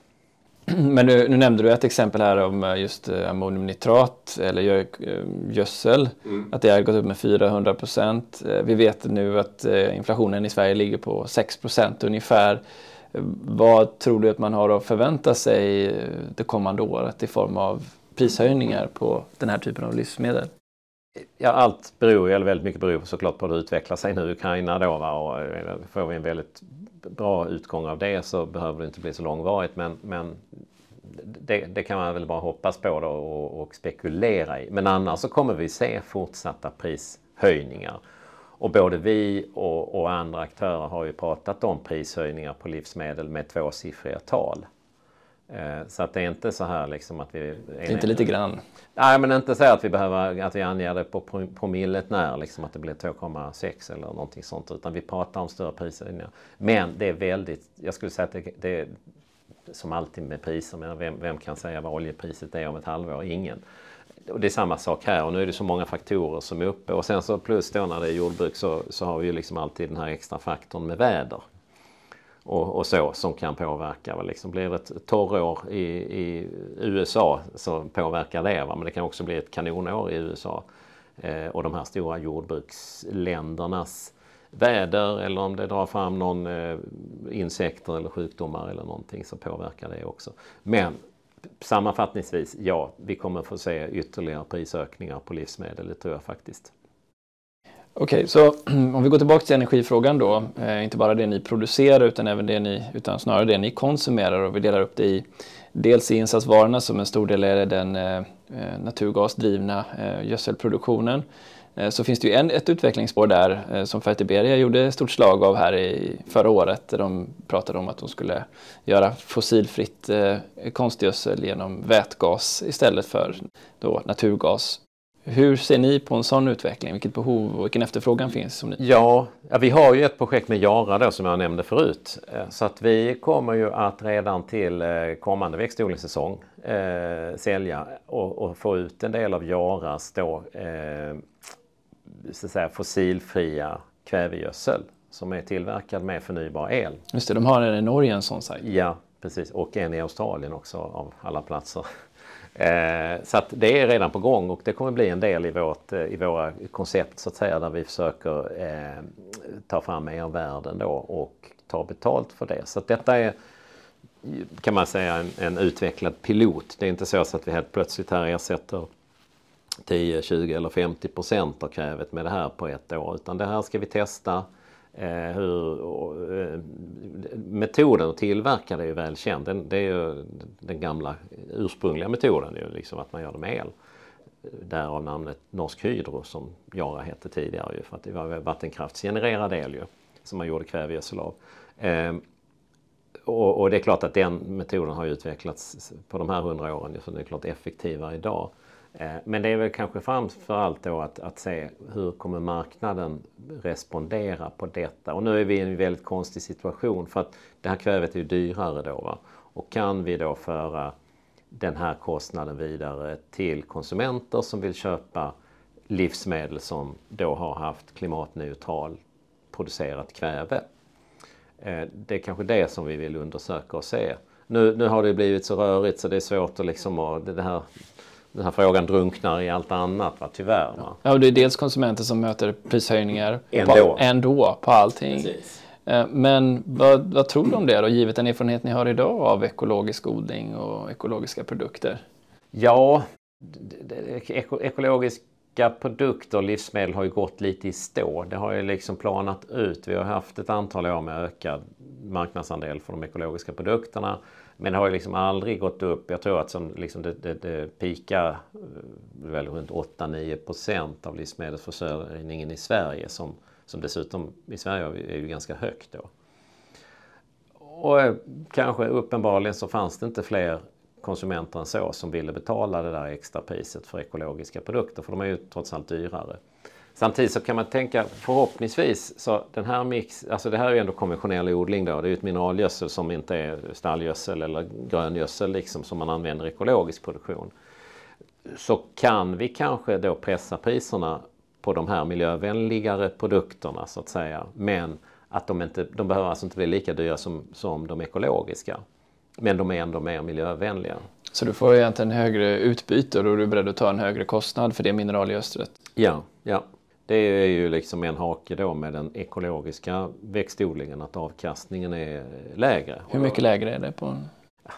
<clears throat> Men nu, nu, nämnde du ett exempel här om eh, just eh, ammoniumnitrat eller eh, gödsel. Mm. Att det har gått upp med 400 procent. Vi vet nu att inflationen i Sverige ligger på 6 procent ungefär. Vad tror du att man har att förvänta sig det kommande året i form av prishöjningar på den här typen av livsmedel? Ja, allt beror, eller väldigt mycket beror såklart på hur det utvecklar sig nu i Ukraina då. Va? Och får vi en väldigt bra utgång av det så behöver det inte bli så långvarigt. Men, men det, det, kan man väl bara hoppas på då och, och, spekulera i. Men annars så kommer vi se fortsatta prishöjningar. Och både vi och, och andra aktörer har ju pratat om prishöjningar på livsmedel med tvåsiffriga tal. Eh, så att det är inte så här liksom att vi... Är inte lite grann? Nej, men inte så att vi behöver att vi anger det på promillet när, liksom att det blir 2,6 eller någonting sånt. Utan vi pratar om större prishöjningar. Men det är väldigt, jag skulle säga att det, det är som alltid med priser, men vem, vem kan säga vad oljepriset är om ett halvår? Ingen. Och det är samma sak här och nu är det så många faktorer som är uppe och sen så plus då när det är jordbruk så, så har vi ju liksom alltid den här extra faktorn med väder och, och, så som kan påverka. Liksom blir det ett torrår i, i USA så påverkar det. Va? Men det kan också bli ett kanonår i USA. Eh, och de här stora jordbruksländernas väder eller om det drar fram någon eh, insekter eller sjukdomar eller någonting så påverkar det också. Men sammanfattningsvis, ja, vi kommer få se ytterligare prisökningar på livsmedel, det tror jag faktiskt. Okej, okay, så <clears throat> om vi går tillbaka till energifrågan då. Eh, inte bara det ni producerar utan även det ni, utan snarare det ni konsumerar och vi delar upp det i dels i insatsvarorna som en stor del är den eh, eh naturgasdrivna eh, gödselproduktionen. Eh, så finns det ju en, ett utvecklingsspår där eh, som Fertiberia gjorde ett stort slag av här i förra året. Där de pratade om att de skulle göra fossilfritt eh, konstgödsel genom vätgas istället för då naturgas. Hur ser ni på en sån utveckling? Vilket behov och vilken efterfrågan finns? Som ni... ja, vi har ju ett projekt med Jara då som jag nämnde förut. Eh, så att vi kommer ju att redan till eh, kommande växtodlingssäsong eh, sälja och, och, få ut en del av Jaras då, eh, så att säga fossilfria kvävegödsel som är tillverkad med förnybar el. Just det, de har en i Norge en sån sajt. Ja, precis. Och en i Australien också av alla platser. Eh, så att det är redan på gång och det kommer bli en del i, vårt, eh, i våra koncept så att säga där vi försöker eh, ta fram mervärden då och ta betalt för det. Så att detta är kan man säga en, en utvecklad pilot. Det är inte så att vi helt plötsligt här ersätter 10, 20 eller 50 procent av krävet med det här på ett år utan det här ska vi testa Eh, Eh, hur, och, eh, metoden att tillverka det är ju väl känd. Den, det är ju den gamla ursprungliga metoden, ju liksom att man gör det med el. Därav namnet Norsk Hydro som Jara hette tidigare ju, för att det var vattenkraftsgenererad el ju, som man gjorde kvävegödsel av. Eh, och, och, det är klart att den metoden har utvecklats på de här hundra åren, så den är klart effektivare idag. Eh, men det är väl kanske framför allt då att, att se hur kommer marknaden respondera på detta. Och nu är vi i en väldigt konstig situation för att det här kvävet är ju dyrare då. Va? Och kan vi då föra den här kostnaden vidare till konsumenter som vill köpa livsmedel som då har haft klimatneutral producerat kväve. Eh, det är kanske det som vi vill undersöka och se. Nu, nu har det blivit så rörigt så det är svårt att liksom, det här den här frågan drunknar i allt annat, va? tyvärr. Va? Ja, och det är dels konsumenter som möter prishöjningar ändå på, ändå, på allting. Precis. Eh, men vad, vad, tror du om det då, givet den erfarenhet ni har idag av ekologisk odling och ekologiska produkter? Ja, ekologiska produkter och livsmedel har ju gått lite i stå. Det har ju liksom planat ut. Vi har haft ett antal år med ökad marknadsandel för de ekologiska produkterna. Men det har ju liksom aldrig gått upp. Jag tror att som liksom det, det, det pikar eh, väl runt 8-9 procent av livsmedelsförsörjningen i Sverige som, som dessutom i Sverige är ju ganska högt då. Och eh, kanske uppenbarligen så fanns det inte fler konsumenter än så som ville betala det där extra priset för ekologiska produkter för de är ju trots allt dyrare. Samtidigt så kan man tänka förhoppningsvis så den här mix, alltså det här är ju ändå konventionell odling då. Det är ju ett mineralgödsel som inte är stallgödsel eller gröngödsel liksom som man använder i ekologisk produktion. Så kan vi kanske då pressa priserna på de här miljövänligare produkterna så att säga. Men att de, inte, de behöver alltså inte bli lika dyra som, som de ekologiska. Men de är ändå mer miljövänliga. Så du får egentligen högre utbyte och då är du beredd att ta en högre kostnad för det mineralgödslet? Ja, ja. Det är ju liksom en hake då med den ekologiska växtodlingen att avkastningen är lägre. Hur mycket lägre är det? på?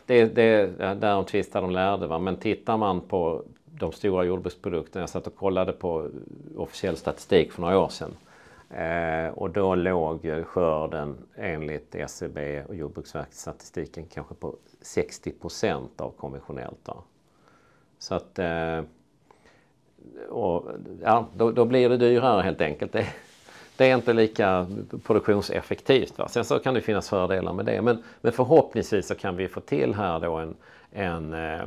Det, det, därom tvistar de lärde. Va? Men tittar man på de stora jordbruksprodukterna. Jag satt och kollade på officiell statistik för några år sedan. Eh, och då låg skörden enligt SCB e och Jordbruksverkets statistiken kanske på 60 procent av konventionellt. Då. Så att eh, och, ja, då, då, blir det dyrare helt enkelt. Det, det är inte lika produktionseffektivt. Va? Sen så kan det finnas fördelar med det. Men, men förhoppningsvis så kan vi få till här då en, en, eh,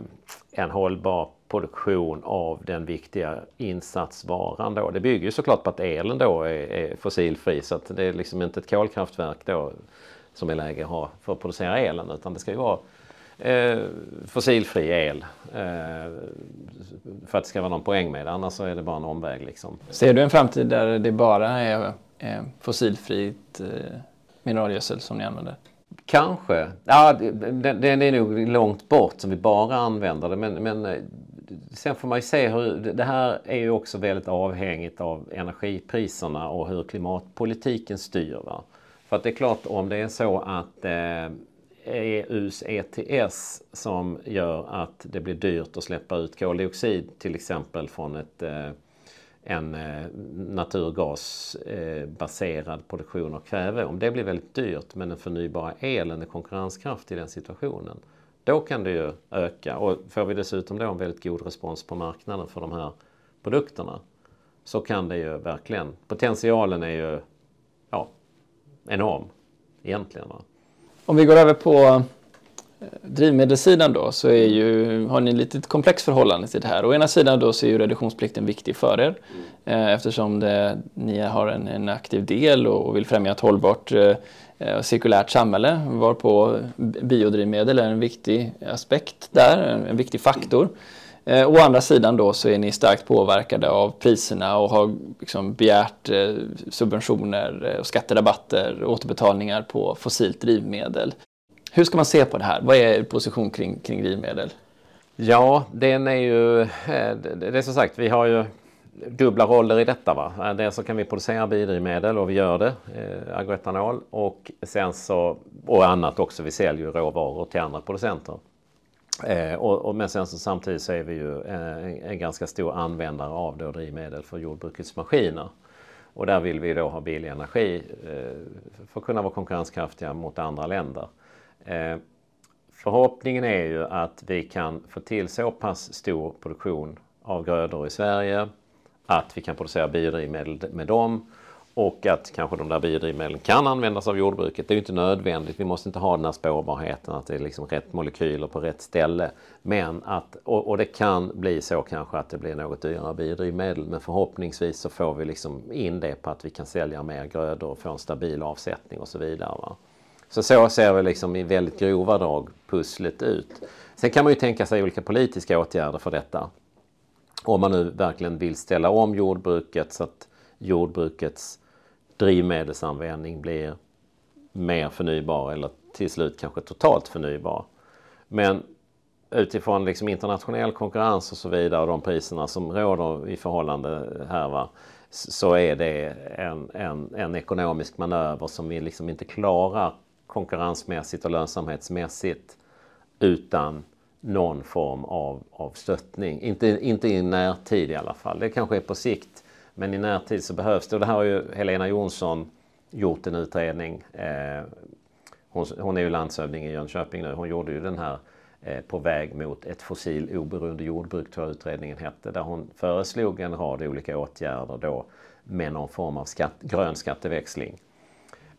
en hållbar produktion av den viktiga insatsvaran. Då. Det bygger ju såklart på att elen då är, är fossilfri så att det är liksom inte ett kolkraftverk då som är läge att ha för att producera elen utan det ska ju vara eh, fossilfri el. Eh, för att det ska vara någon poäng med det, annars så är det bara en omväg. Liksom. Ser du en framtid där det bara är eh, fossilfritt mineralgödsel som ni använder? Kanske. Ja, den, den är nog långt bort som vi bara använder det. Men, men eh, sen får man ju se hur... Det här är ju också väldigt avhängigt av energipriserna och hur klimatpolitiken styr. Va? För att det är klart om det är så att eh, EUs ETS som gör att det blir dyrt att släppa ut koldioxid till exempel från ett, eh, en eh, naturgasbaserad produktion av kväve. Om det blir väldigt dyrt men den förnybara elen är konkurrenskraftig i den situationen. Då kan det ju öka och får vi dessutom då en väldigt god respons på marknaden för de här produkterna så kan det ju verkligen, potentialen är ju ja, enorm egentligen. Va? Om vi går över på eh, drivmedelssidan då så är ju, har ni ett lite komplext förhållande till det här. Å ena sidan då så är ju reduktionsplikten viktig för er eh, eftersom det, ni har en, en, aktiv del och vill främja ett hållbart eh, och cirkulärt samhälle varpå biodrivmedel är en viktig aspekt där, en viktig faktor. Eh, å andra sidan då så är ni starkt påverkade av priserna och har liksom begärt eh, subventioner eh, och skatterabatter och återbetalningar på fossilt drivmedel. Hur ska man se på det här? Vad är er position kring, kring drivmedel? Ja, den är ju... Eh, det är som sagt, vi har ju dubbla roller i detta. Va? Eh, dels så kan vi producera biodrivmedel och vi gör det, eh, agroetanol. Och sen så, och annat också, vi säljer ju råvaror till andra producenter. Eh, och, och, men sen så samtidigt så är vi ju eh, en, en, ganska stor användare av då drivmedel för jordbrukets maskiner. Och där vill vi då ha billig energi eh, för att kunna vara konkurrenskraftiga mot andra länder. Eh, förhoppningen är ju att vi kan få till så pass stor produktion av grödor i Sverige att vi kan producera biodrivmedel med dem och att kanske de där biodrivmedlen kan användas av jordbruket. Det är ju inte nödvändigt. Vi måste inte ha den här spårbarheten att det är liksom rätt molekyler på rätt ställe. Men att, och, och, det kan bli så kanske att det blir något dyrare biodrivmedel. Men förhoppningsvis så får vi liksom in det på att vi kan sälja mer grödor och få en stabil avsättning och så vidare. Va? Så så ser vi liksom i väldigt grova drag pusslet ut. Sen kan man ju tänka sig olika politiska åtgärder för detta. Om man nu verkligen vill ställa om jordbruket så att jordbrukets drivmedelsanvändning blir mer förnybar eller till slut kanske totalt förnybar. Men utifrån liksom internationell konkurrens och så vidare och de priserna som råder i förhållande här va, så är det en, en, en ekonomisk manöver som vi liksom inte klarar konkurrensmässigt och lönsamhetsmässigt utan någon form av, av stöttning. Inte, inte i närtid i alla fall. Det kanske är på sikt men i närtid så behövs det. Och det här har ju Helena Jonsson gjort en utredning. Eh, hon, hon, är ju landshövding i Jönköping nu. Hon gjorde ju den här eh, På väg mot ett fossiloberoende jordbruk, tror jag utredningen hette. Där hon föreslog en rad olika åtgärder då med någon form av skatt, grön skatteväxling.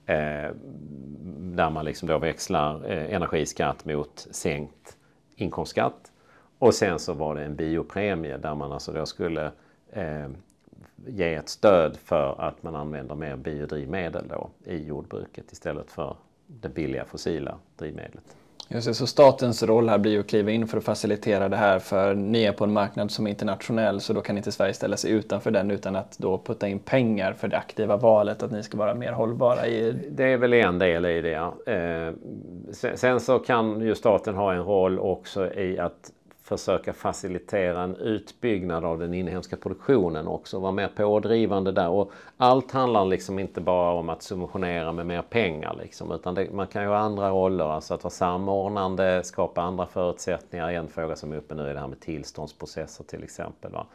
Eh, där man liksom då växlar eh, energiskatt mot sänkt inkomstskatt. Och sen så var det en biopremie där man alltså då skulle eh, ge ett stöd för att man använder mer biodrivmedel då i jordbruket istället för det billiga fossila drivmedlet. Just det, så statens roll här blir ju att kliva in för att facilitera det här för ni är på en marknad som är internationell så då kan inte Sverige ställa sig utanför den utan att då putta in pengar för det aktiva valet att ni ska vara mer hållbara i... Det är väl en del i det. Eh, sen så kan ju staten ha en roll också i att försöka facilitera en utbyggnad av den inhemska produktionen också. Vara mer pådrivande där. Och allt handlar liksom inte bara om att subventionera med mer pengar. Liksom, utan det, man kan ju ha andra roller. Alltså att vara samordnande, skapa andra förutsättningar. En fråga som är uppe nu är det här med tillståndsprocesser till exempel. Va?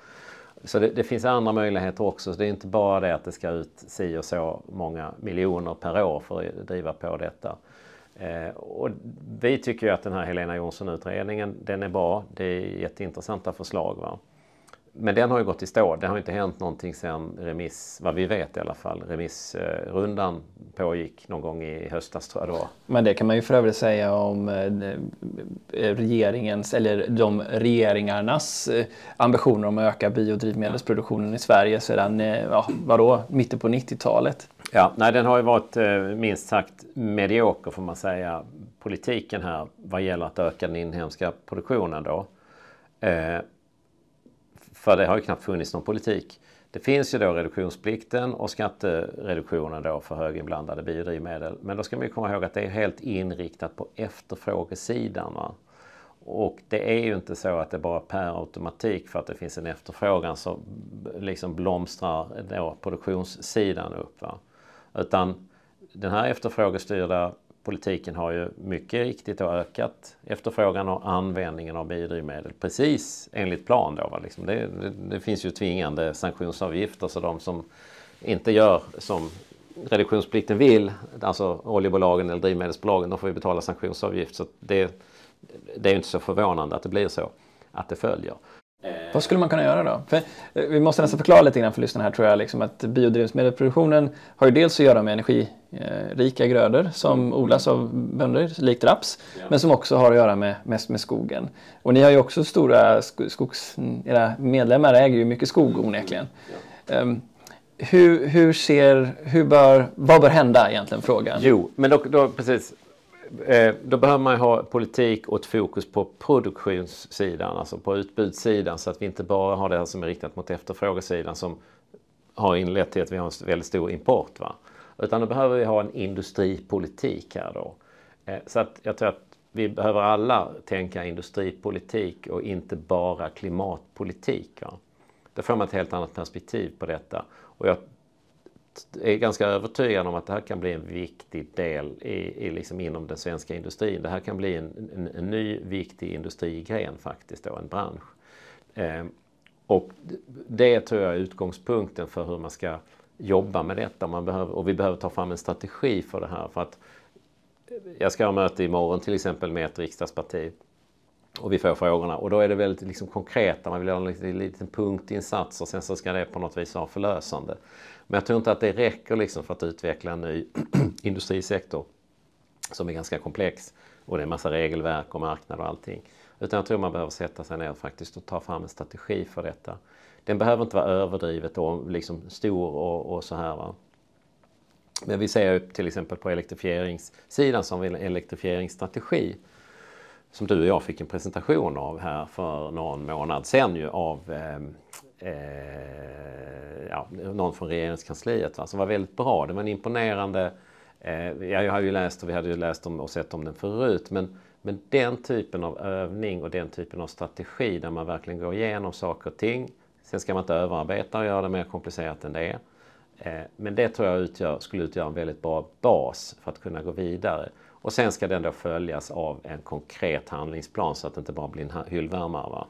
Så det, det, finns andra möjligheter också. Så det är inte bara det att det ska ut si och så många miljoner per år för att driva på detta. Eh, och vi tycker ju att den här Helena Jonsson-utredningen, den är bra. Det är jätteintressanta förslag. Va? Men den har ju gått i stå. Det har inte hänt någonting sedan remiss, vad vi vet i alla fall. Remissrundan pågick någon gång i höstas tror jag det var. Men det kan man ju för övrigt säga om eh, eh, regeringens, eller de regeringarnas ambitioner om att öka biodrivmedelsproduktionen i Sverige sedan, ja, vadå, mitten på 90-talet. Ja, nej, den har ju varit eh, minst sagt medioker får man säga. Politiken här vad gäller att öka den inhemska produktionen då. Eh, för det har ju knappt funnits någon politik. Det finns ju då reduktionsplikten och skattereduktionen då för höginblandade biodrivmedel. Men då ska man ju komma ihåg att det är helt inriktat på efterfrågesidan. Va? Och det är ju inte så att det bara per automatik för att det finns en efterfrågan så liksom blomstrar då produktionssidan upp. Va? Utan den här efterfrågestyrda politiken har ju mycket riktigt ökat efterfrågan och användningen av biodrivmedel precis enligt plan. Då, va? Liksom det, det, det, finns ju tvingande sanktionsavgifter så de som inte gör som reduktionsplikten vill, alltså oljebolagen eller drivmedelsbolagen, de får ju betala sanktionsavgift. Så det, det är inte så förvånande att det blir så, att det följer. Vad skulle man kunna göra då? För, eh, vi måste nästan förklara lite grann för lyssnarna här tror jag. Liksom att biodrivmedelsproduktionen har ju dels att göra med energirika grödor som mm. odlas av bönder, likt raps. Men som också har att göra med, med, med skogen. Och ni har ju också stora skogs... Era medlemmar äger ju mycket skog onekligen. Ja. Um, hur, hur ser... Hur bör, vad bör hända egentligen frågan? Jo, men då, då precis. Eh, då behöver man ha politik och ett fokus på produktionssidan, alltså på utbudssidan så att vi inte bara har det som är riktat mot efterfrågesidan som har inlett till att vi har en väldigt stor import. Va? Utan då behöver vi ha en industripolitik här då. Eh, så att jag tror att vi behöver alla tänka industripolitik och inte bara klimatpolitik. Va? Då får man ett helt annat perspektiv på detta. Och jag är ganska övertygad om att det här kan bli en viktig del i, i liksom inom den svenska industrin. Det här kan bli en, en, en ny viktig industrigren faktiskt, då, en bransch. Eh, och det tror jag är utgångspunkten för hur man ska jobba med detta. Man behöver, och vi behöver ta fram en strategi för det här. För att jag ska ha möte imorgon till exempel med ett riksdagsparti och vi får frågorna och då är det väldigt liksom konkreta, man vill göra en liten punktinsats och sen så ska det på något vis vara förlösande. Men jag tror inte att det räcker liksom för att utveckla en ny <clears throat> industrisektor som är ganska komplex och det är en massa regelverk och marknad och allting. Utan jag tror man behöver sätta sig ner faktiskt och ta fram en strategi för detta. Den behöver inte vara överdrivet och liksom stor och, och så här. Va? Men vi ser ju till exempel på elektrifieringssidan som en elektrifieringsstrategi som du och jag fick en presentation av här för någon månad sedan ju av eh, eh, ja, någon från regeringskansliet va, som var väldigt bra. Det var en imponerande eh, jag har ju läst och vi hade ju läst om och sett om den förut men, men den typen av övning och den typen av strategi där man verkligen går igenom saker och ting. Sen ska man inte överarbeta och göra det mer komplicerat än det är. Eh, men det tror jag utgör, skulle utgöra en väldigt bra bas för att kunna gå vidare. Och sen ska den då följas av en konkret handlingsplan så att det inte bara blir en hyllvärmare. Va?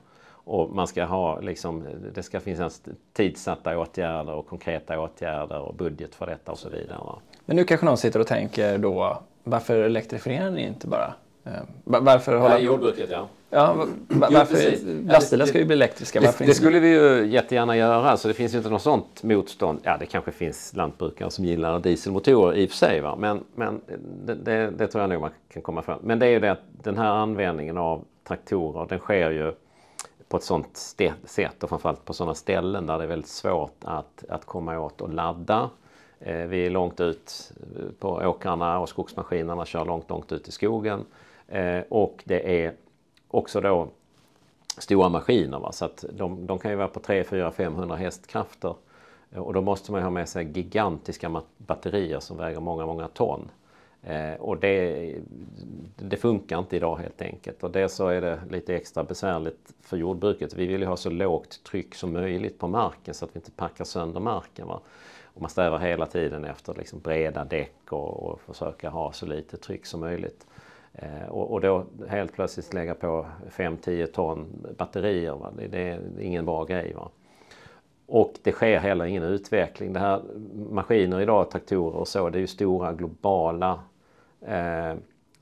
Och man ska ha liksom, det ska finnas tidssatta åtgärder och konkreta åtgärder och budget för detta och så vidare. Men nu kanske någon sitter och tänker då, varför elektrifierar ni inte bara? Eh, varför hålla... Ja, jordbruket ja. Ja, varför, lastbilar ska ju bli elektriska. Det, det, skulle vi ju jättegärna göra, så det finns ju inte något sånt motstånd. Ja, det kanske finns lantbrukare som gillar dieselmotorer i och för sig, va? men, men det, det, det, tror jag nog man kan komma fram Men det är ju det att den här användningen av traktorer, den sker ju på ett sånt sätt och framförallt på sådana ställen där det är väldigt svårt att, att komma åt och ladda. Eh, vi är långt ut eh, på åkrarna och skogsmaskinerna kör långt, långt ut i skogen. Eh, och det är också då stora maskiner. Va? Så att de, de kan ju vara på 3, 4, 500 hästkrafter. Och då måste man ha med sig gigantiska batterier som väger många, många ton. Eh, och det, det, funkar inte idag helt enkelt. Och dels så är det lite extra besvärligt för jordbruket. Vi vill ju ha så lågt tryck som möjligt på marken så att vi inte packar sönder marken. Va? Och man strävar hela tiden efter liksom breda däck och, och försöka ha så lite tryck som möjligt. Eh, och, och, då helt plötsligt lägga på 5-10 ton batterier, va? Det, det, är ingen bra grej. Va? Och det sker heller ingen utveckling. Det här maskiner idag, traktorer och så, det är ju stora globala eh,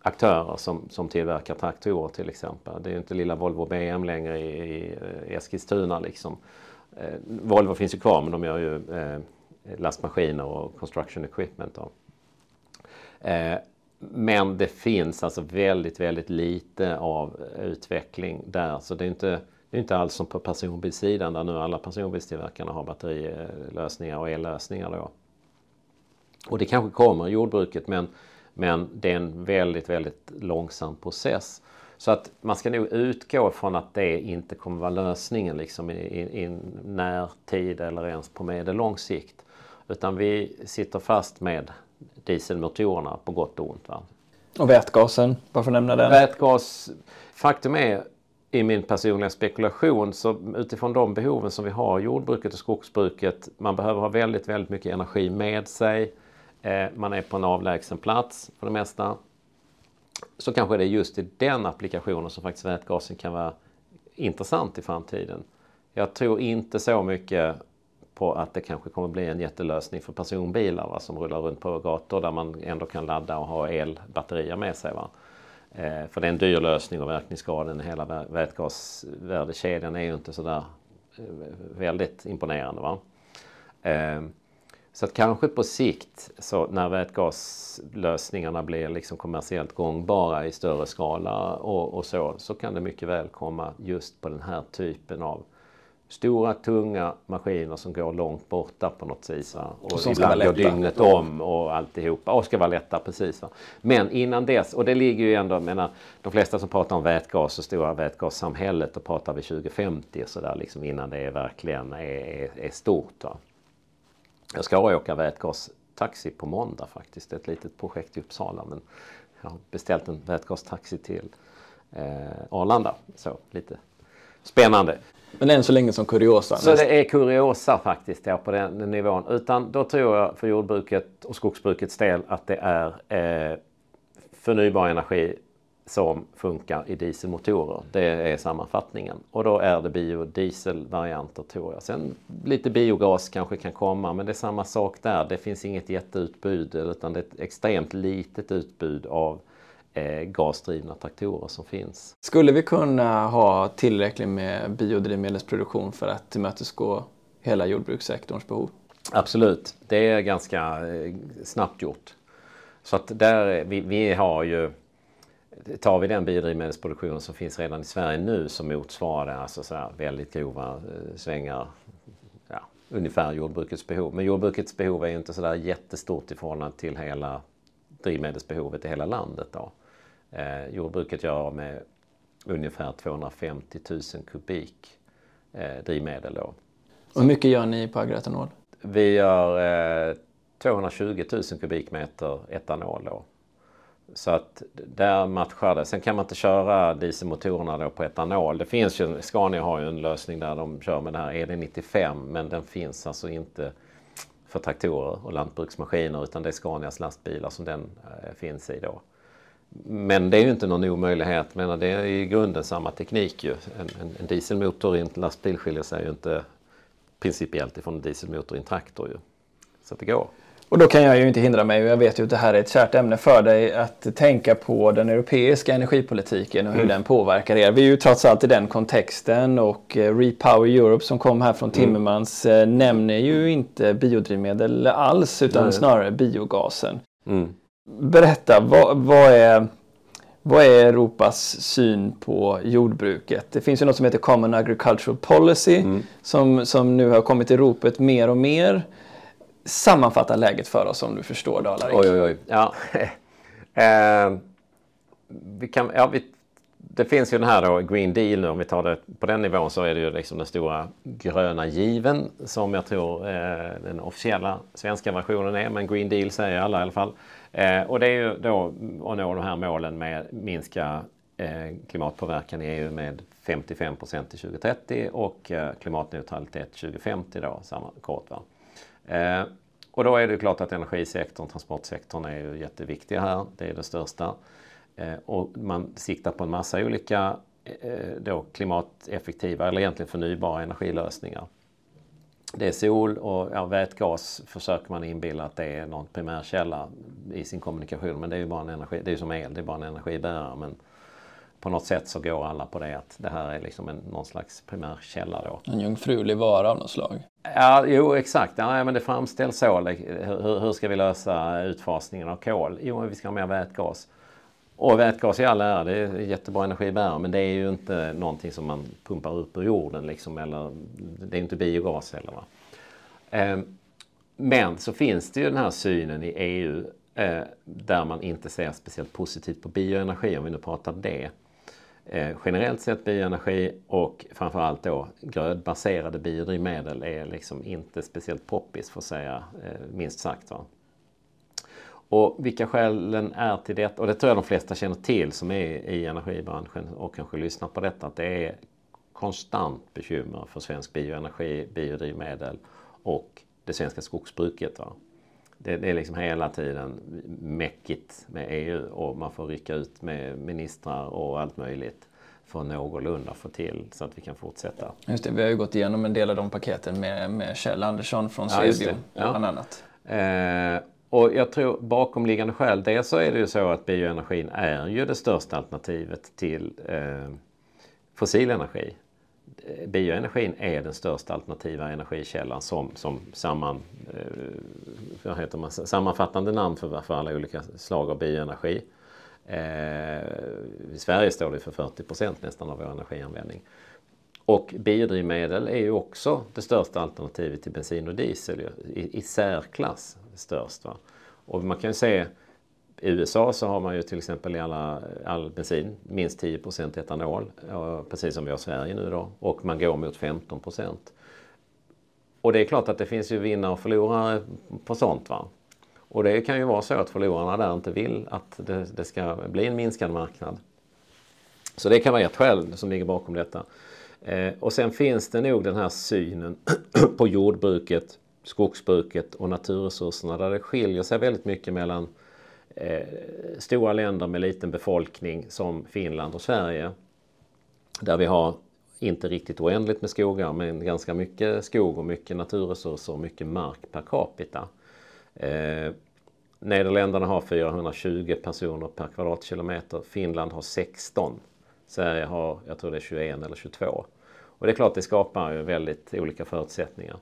aktörer som, som tillverkar traktorer till exempel. Det är ju inte lilla Volvo BM längre i, i Eskilstuna liksom. Eh, Volvo finns ju kvar men de gör ju eh, lastmaskiner och construction equipment. Då. Eh, men det finns alltså väldigt, väldigt lite av utveckling där. Så det är inte, det är inte alls som på personbilssidan där nu alla personbilstillverkarna har batterilösningar och ellösningar då. Och det kanske kommer i jordbruket men, men det är en väldigt, väldigt långsam process. Så att man ska nog utgå från att det inte kommer vara lösningen liksom i, i, i närtid eller ens på medellång sikt. Utan vi sitter fast med dieselmotorerna på gott och ont. Va? Och vätgasen, varför nämna den? Vätgas, faktum är i min personliga spekulation så utifrån de behoven som vi har i jordbruket och skogsbruket. Man behöver ha väldigt, väldigt mycket energi med sig. Eh, man är på en avlägsen plats för det mesta. Så kanske det är just i den applikationen som faktiskt vätgasen kan vara intressant i framtiden. Jag tror inte så mycket på att det kanske kommer bli en jättelösning för personbilar va, som rullar runt på gator där man ändå kan ladda och ha elbatterier med sig. Va. Eh, för det är en dyr lösning och verkningsgraden i hela vätgasvärdekedjan är ju inte sådär eh, väldigt imponerande. Va? Eh, så att kanske på sikt så när vätgaslösningarna blir liksom kommersiellt gångbara i större skala och, och så, så kan det mycket väl komma just på den här typen av stora tunga maskiner som går långt borta på något vis. Va? Och, och ibland går dygnet om och alltihopa och ska vara lätta precis. Va? Men innan dess, och det ligger ju ändå, menar, de flesta som pratar om vätgas och stora vätgassamhället, då pratar vi 2050 så där liksom innan det är verkligen är, är, är stort. Va? Jag ska åka vätgastaxi på måndag faktiskt. Ett litet projekt i Uppsala men jag har beställt en vätgastaxi till eh, Arlanda. Så lite spännande. Men än så länge som kuriosa? Så det är kuriosa faktiskt ja, på den nivån. Utan då tror jag för jordbruket och skogsbrukets del att det är eh, förnybar energi som funkar i dieselmotorer. Det är sammanfattningen. Och då är det biodieselvarianter tror jag. Sen lite biogas kanske kan komma men det är samma sak där. Det finns inget jätteutbud utan det är ett extremt litet utbud av eh, gasdrivna traktorer som finns. Skulle vi kunna ha tillräckligt med biodrivmedelsproduktion för att tillmötesgå hela jordbrukssektorns behov? Absolut, det är ganska eh, snabbt gjort. Så att där, vi, vi har ju Tar vi den biodrivmedelsproduktionen som finns redan i Sverige nu så motsvarar alltså så här väldigt grova eh, svängar ja, ungefär jordbrukets behov. Men jordbrukets behov är ju inte sådär jättestort i förhållande till hela drivmedelsbehovet i hela landet. Då. Eh, jordbruket gör med ungefär 250 000 kubik eh, drivmedel. Då. Hur mycket gör ni på agroetanol? Vi gör eh, 220 000 kubikmeter etanol. Då. Så att där matchar det. Sen kan man inte köra dieselmotorerna då på etanol. Det finns ju, Scania har ju en lösning där de kör med det här ED95 men den finns alltså inte för traktorer och lantbruksmaskiner utan det är Scanias lastbilar som den eh, finns i då. Men det är ju inte någon omöjlighet. menar, det är i grunden samma teknik ju. En, en, en dieselmotor i en lastbil skiljer sig ju inte principiellt ifrån en dieselmotor i en traktor ju. Så att det går. Och då kan jag ju inte hindra mig, och jag vet ju att det här är ett kärt ämne för dig, att tänka på den europeiska energipolitiken och hur mm. den påverkar er. Vi är ju trots allt i den kontexten och eh, Repower Europe som kom här från mm. Timmermans mm. nämner ju inte biodrivmedel alls utan Nej. snarare biogasen. Mm. Berätta, vad, vad, är, vad är Europas syn på jordbruket? Det finns ju något som heter Common Agricultural Policy mm. som, som nu har kommit i ropet mer och mer sammanfatta läget för oss om du förstår Dalarik. Oj, oj, oj. Ja. <laughs> eh, vi kan, ja, vi, det finns ju den här då, Green Deal nu, om vi tar det på den nivån så är det ju liksom den stora gröna given som jag tror eh, den officiella svenska versionen är. Men Green Deal säger alla i alla fall. Eh, och det är ju då att nå de här målen med minska eh, klimatpåverkan i EU med 55 procent till 2030 och eh, klimatneutralitet 2050 då, samma kort. Va? Eh, och då är det klart att energisektorn, transportsektorn är ju jätteviktiga här. Det är det största. Eh, och man siktar på en massa olika eh, då klimateffektiva eller egentligen förnybara energilösningar. Det är sol och ja, vätgas försöker man inbilla att det är någon primärkälla i sin kommunikation. Men det är ju bara en energi, det är som el, det är bara en energibärare. Men på något sätt så går alla på det att det här är liksom en, någon slags primärkälla då. En jungfrulig vara av något slag? Ja, jo exakt. Ja, men det framställs så. Hur, hur ska vi lösa utfasningen av kol? Jo, vi ska ha mer vätgas. Och vätgas i all ära, det är jättebra energibärare men det är ju inte någonting som man pumpar upp ur jorden liksom. Eller, det är inte biogas heller. Va? Ehm, men så finns det ju den här synen i EU eh, där man inte ser speciellt positivt på bioenergi om vi nu pratar det. Eh, generellt sett bioenergi och framförallt då grödbaserade biodrivmedel är liksom inte speciellt poppis för att säga eh, minst sagt. Va? Och vilka skälen är till detta? och det tror jag de flesta känner till som är i energibranschen och kanske lyssnar på detta, att det är konstant bekymmer för svensk bioenergi, biodrivmedel och det svenska skogsbruket. Va? Det, det, är liksom hela tiden mäckigt med EU och man får rycka ut med ministrar och allt möjligt för att någorlunda få till så att vi kan fortsätta. Just det, vi har ju gått igenom en del av de paketen med, med Kjell Andersson från Swedbio ja, bland annat. Eh, och jag tror bakomliggande skäl, dels så är det ju så att bioenergin är ju det största alternativet till eh, fossil energi. Eh, bioenergin är den största alternativa energikällan som, som samman, eh, heter man, sammanfattande namn för, för alla olika slag av bioenergi. Eh, I Sverige står det för 40 procent nästan av vår energianvändning. Och biodrivmedel är ju också det största alternativet till bensin och diesel i, i särklass störst. Va? Och man kan ju se i USA så har man ju till exempel i alla, all bensin minst 10% etanol, precis som vi har i Sverige nu då. Och man går mot 15% Och det är klart att det finns ju vinnare och förlorare på sånt. Va? Och det kan ju vara så att förlorarna där inte vill att det, det ska bli en minskad marknad. Så det kan vara ett skäl som ligger bakom detta. Eh, och sen finns det nog den här synen <clears throat> på jordbruket, skogsbruket och naturresurserna där det skiljer sig väldigt mycket mellan eh, stora länder med liten befolkning som Finland och Sverige. Där vi har inte riktigt oändligt med skogar men ganska mycket skog och mycket naturresurser och mycket mark per capita. Eh, Nederländerna har 420 personer per kvadratkilometer. Finland har 16. Sverige har, jag tror det är 21 eller 22. Och det är klart det skapar ju väldigt olika förutsättningar.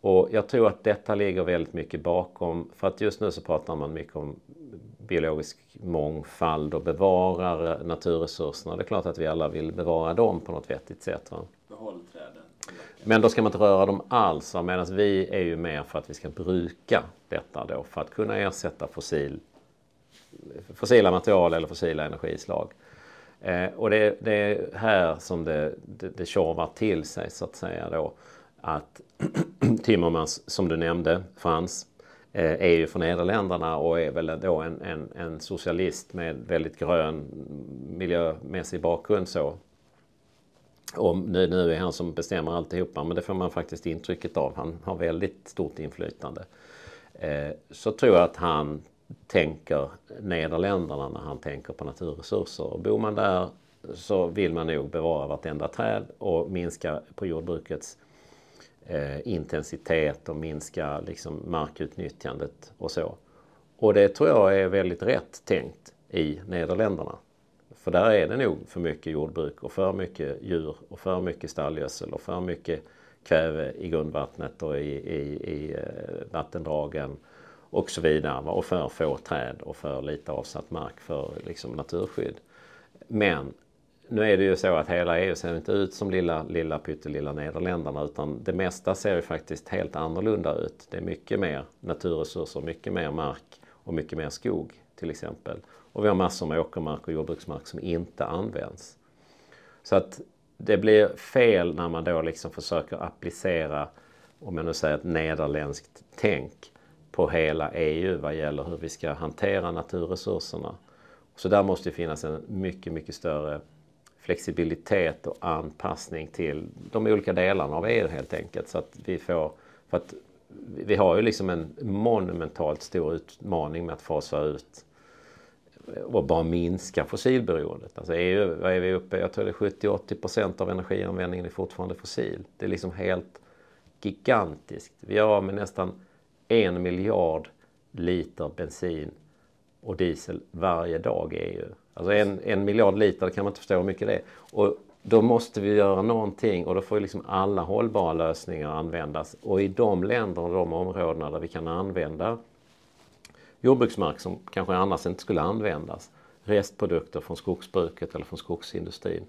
Och jag tror att detta ligger väldigt mycket bakom, för att just nu så pratar man mycket om biologisk mångfald och bevarar naturresurserna. Det är klart att vi alla vill bevara dem på något vettigt sätt. Va? Behåll träden. Men då ska man inte röra dem alls. Medan vi är ju mer för att vi ska bruka detta då för att kunna ersätta fossil, fossila material eller fossila energislag. Eh, och det, det, är här som det, det, det tjorvar till sig så att säga då. Att <clears throat> Timmermans, som du nämnde, eh, Eh, är ju från Nederländerna och är väl då en, en, en socialist med väldigt grön miljömässig bakgrund så. Och nu, nu är han som bestämmer alltihopa men det får man faktiskt intrycket av. Han har väldigt stort inflytande. Eh, så tror jag att han tänker Nederländerna när han tänker på naturresurser. Och bor man där så vill man nog bevara vartenda träd och minska på jordbrukets Eh, intensitet och minska liksom, markutnyttjandet och så. Och det tror jag är väldigt rätt tänkt i Nederländerna. För där är det nog för mycket jordbruk och för mycket djur och för mycket stallgödsel och för mycket kväve i grundvattnet och i, i, i eh, vattendragen och så vidare. Och för få träd och för lite avsatt mark för liksom, naturskydd. Men nu är det ju så att hela EU ser inte ut som lilla, lilla pyttelilla Nederländerna utan det mesta ser ju faktiskt helt annorlunda ut. Det är mycket mer naturresurser, mycket mer mark och mycket mer skog till exempel. Och vi har massor med åkermark och jordbruksmark som inte används. Så att det blir fel när man då liksom försöker applicera, om jag nu säger ett nederländskt tänk, på hela EU vad gäller hur vi ska hantera naturresurserna. Så där måste det finnas en mycket, mycket större flexibilitet och anpassning till de olika delarna av EU helt enkelt. Så att vi får, för att vi har ju liksom en monumentalt stor utmaning med att fasa ut och bara minska fossilberoendet. Alltså EU, vad är vi uppe Jag tror det är 70-80% av energianvändningen är fortfarande fossil. Det är liksom helt gigantiskt. Vi har av med nästan en miljard liter bensin och diesel varje dag i EU. Alltså en, en miljard liter, det kan man inte förstå hur mycket det är. Och då måste vi göra någonting och då får liksom alla hållbara lösningar användas. Och i de länder och de områdena där vi kan använda jordbruksmark som kanske annars inte skulle användas, restprodukter från skogsbruket eller från skogsindustrin.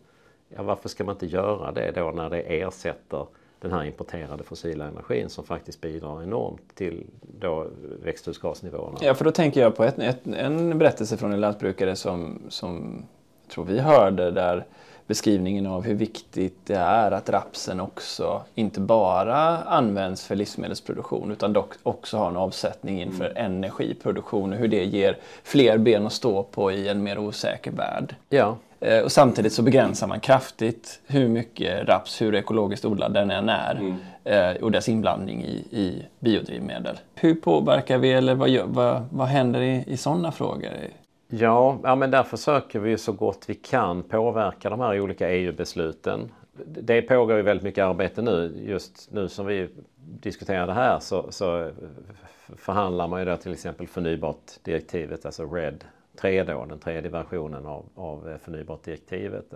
Ja, varför ska man inte göra det då när det ersätter den här importerade fossila energin som faktiskt bidrar enormt till då växthusgasnivåerna. Ja, för då tänker jag på ett, ett, en berättelse från en lantbrukare som, som tror vi hörde där beskrivningen av hur viktigt det är att rapsen också inte bara används för livsmedelsproduktion utan dock också har en avsättning inför mm. energiproduktion och hur det ger fler ben att stå på i en mer osäker värld. Ja. Eh, och samtidigt så begränsar man kraftigt hur mycket raps, hur ekologiskt odlad den än är mm. Eh, och dess inblandning i, i biodrivmedel. Hur påverkar vi eller vad, gör, vad, vad händer i, i sådana frågor? Ja, ja, men där försöker vi så gott vi kan påverka de här olika EU-besluten. Det pågår ju väldigt mycket arbete nu. Just nu som vi diskuterar det här så, så förhandlar man ju då till exempel förnybart-direktivet, alltså RED 3 då, den tredje versionen av, av förnybart-direktivet.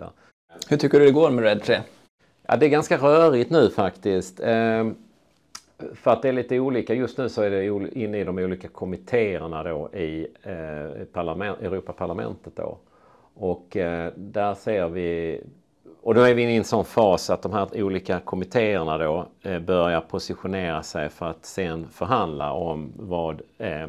Hur tycker du det går med RED 3? Ja, det är ganska rörigt nu faktiskt. Ehm, för att det är lite olika. Just nu så är det inne i de olika kommittéerna då i eh, parlament, Europaparlamentet då. Och eh, där ser vi och då är vi inne i en sån fas att de här olika kommittéerna då eh, börjar positionera sig för att sen förhandla om vad eh,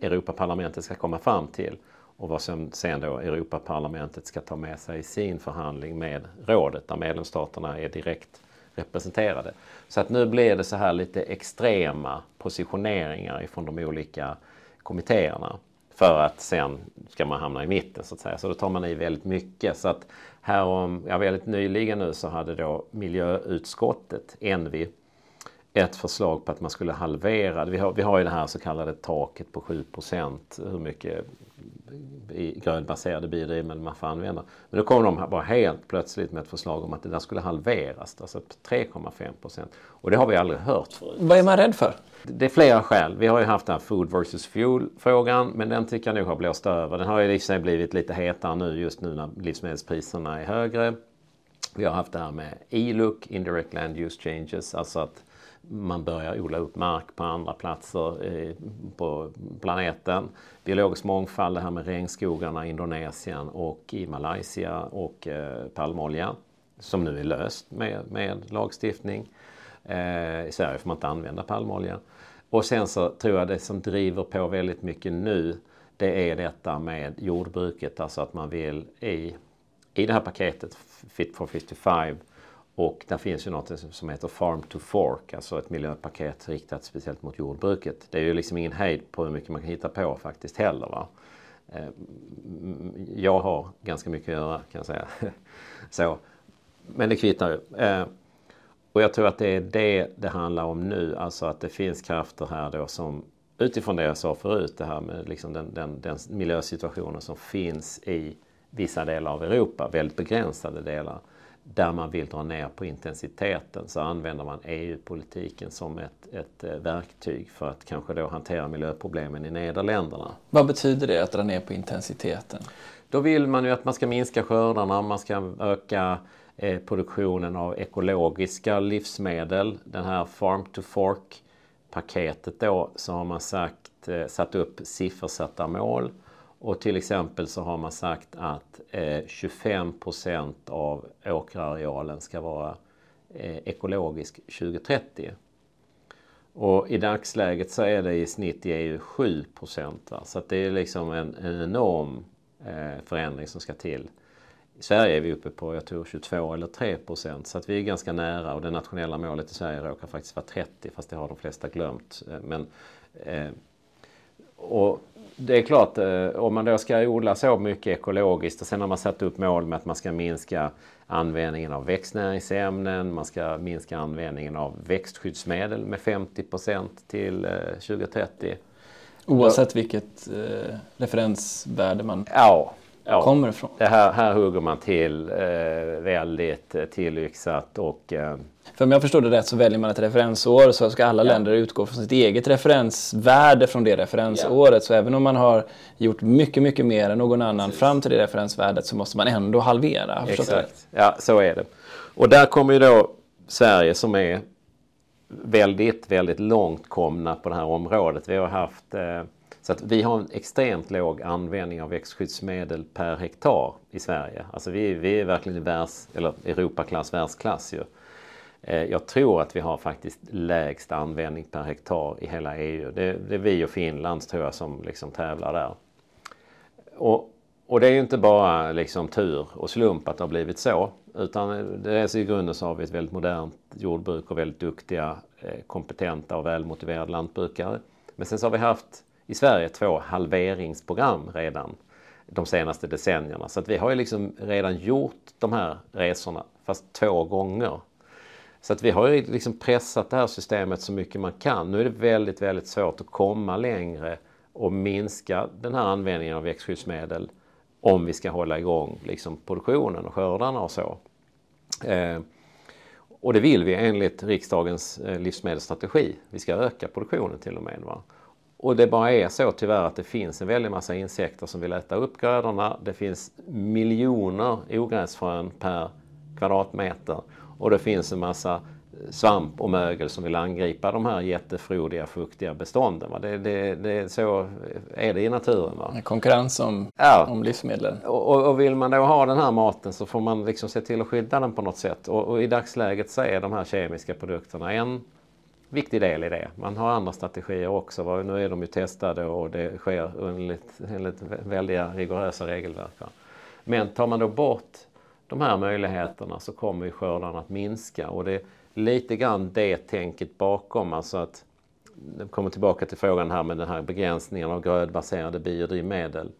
Europaparlamentet ska komma fram till och vad som sen då Europaparlamentet ska ta med sig i sin förhandling med rådet där medlemsstaterna är direkt representerade. Så att nu blir det så här lite extrema positioneringar ifrån de olika kommittéerna. För att sen ska man hamna i mitten så att säga. Så då tar man i väldigt mycket. Så att härom, ja väldigt nyligen nu så hade då miljöutskottet, Envi, ett förslag på att man skulle halvera, vi har, vi har ju det här så kallade taket på 7% hur mycket i grönbaserade biodrivmedel man får använda. Men då kom de bara helt plötsligt med ett förslag om att det där skulle halveras, alltså 3,5 procent. Och det har vi aldrig hört förut. Vad är man rädd för? Det är flera skäl. Vi har ju haft den här food versus fuel-frågan, men den tycker jag nog har blåst över. Den har ju liksom blivit lite hetare nu just nu när livsmedelspriserna är högre. Vi har haft det här med ILUC, Indirect Land Use Changes, alltså att man börjar odla upp mark på andra platser eh, på planeten. Biologisk mångfald, det här med regnskogarna i Indonesien och i Malaysia och eh, palmolja som nu är löst med, med lagstiftning. Eh, I Sverige får man inte använda palmolja. Och sen så tror jag det som driver på väldigt mycket nu det är detta med jordbruket, alltså att man vill i, i det här paketet Fit for 55 och där finns ju något som heter Farm to Fork, alltså ett miljöpaket riktat speciellt mot jordbruket. Det är ju liksom ingen hejd på hur mycket man kan hitta på faktiskt heller. Va? Eh, jag har ganska mycket att göra kan jag säga. <laughs> Så. Men det kvittar ju. Eh, och jag tror att det är det det handlar om nu, alltså att det finns krafter här då som utifrån det jag sa förut, det här med liksom den, den, den miljösituationen som finns i vissa delar av Europa, väldigt begränsade delar där man vill dra ner på intensiteten så använder man EU-politiken som ett, ett eh, verktyg för att kanske då hantera miljöproblemen i Nederländerna. Vad betyder det att dra ner på intensiteten? Då vill man ju att man ska minska skördarna, man ska öka eh, produktionen av ekologiska livsmedel. Den här Farm to Fork paketet då så har man sagt, eh, satt upp siffersatta mål och till exempel så har man sagt att eh, 25 procent av åkerarealen ska vara eh, ekologisk 2030. Och i dagsläget så är det i snitt i EU 7 va? Så att det är liksom en, en enorm eh, förändring som ska till. I Sverige är vi uppe på, jag tror 22 eller 3 procent. så att vi är ganska nära och det nationella målet i Sverige råkar faktiskt vara 30 fast det har de flesta glömt. Eh, men, eh, och det är klart, eh, om man då ska odla så mycket ekologiskt och sen har man satt upp mål med att man ska minska användningen av växtnäringsämnen, man ska minska användningen av växtskyddsmedel med 50% till 2030. Eh, Oavsett vilket eh, referensvärde man ja, ja, kommer ifrån? Det här, här hugger man till eh, väldigt tillyxat och eh, för om jag förstår det rätt så väljer man ett referensår så ska alla ja. länder utgå från sitt eget referensvärde från det referensåret. Ja. Så även om man har gjort mycket, mycket mer än någon annan Precis. fram till det referensvärdet så måste man ändå halvera. Exakt, ja så är det. Och där kommer ju då Sverige som är väldigt, väldigt långt komna på det här området. Vi har haft eh, så att vi har en extremt låg användning av växtskyddsmedel per hektar i Sverige. Alltså vi, vi är verkligen i världs, eller Europaklass, världsklass ju. Eh, jag tror att vi har faktiskt lägst användning per hektar i hela EU. Det, det är vi och Finland tror jag som liksom tävlar där. Och, och det är ju inte bara liksom tur och slump att det har blivit så. Utan det är så i grunden så har vi ett väldigt modernt jordbruk och väldigt duktiga, eh, kompetenta och välmotiverade lantbrukare. Men sen så har vi haft i Sverige två halveringsprogram redan de senaste decennierna. Så att vi har ju liksom redan gjort de här resorna, fast två gånger. Så att vi har ju liksom pressat det här systemet så mycket man kan. Nu är det väldigt, väldigt svårt att komma längre och minska den här användningen av växtskyddsmedel om vi ska hålla igång liksom produktionen och skördarna och så. Eh, och det vill vi enligt riksdagens eh, livsmedelsstrategi. Vi ska öka produktionen till och med. Va? Och det bara är så tyvärr att det finns en väldig massa insekter som vill äta upp grödorna. Det finns miljoner ogräsfrön per kvadratmeter och det finns en massa svamp och mögel som vill angripa de här jättefrodiga fuktiga bestånden. Va? Det, det, det, så är det i naturen. Va? Konkurrens om, ja. om livsmedlen. Och, och, vill man då ha den här maten så får man liksom se till att skydda den på något sätt. Och, och i dagsläget så är de här kemiska produkterna en viktig del i det. Man har andra strategier också. Nu är de ju testade och det sker enligt, enligt väldiga rigorösa regelverk. Men tar man då bort de här möjligheterna så kommer ju skördarna att minska. Och det är lite grann det tänket bakom. Alltså att, jag kommer tillbaka till frågan här med den här begränsningen av grödbaserade biodrivmedel.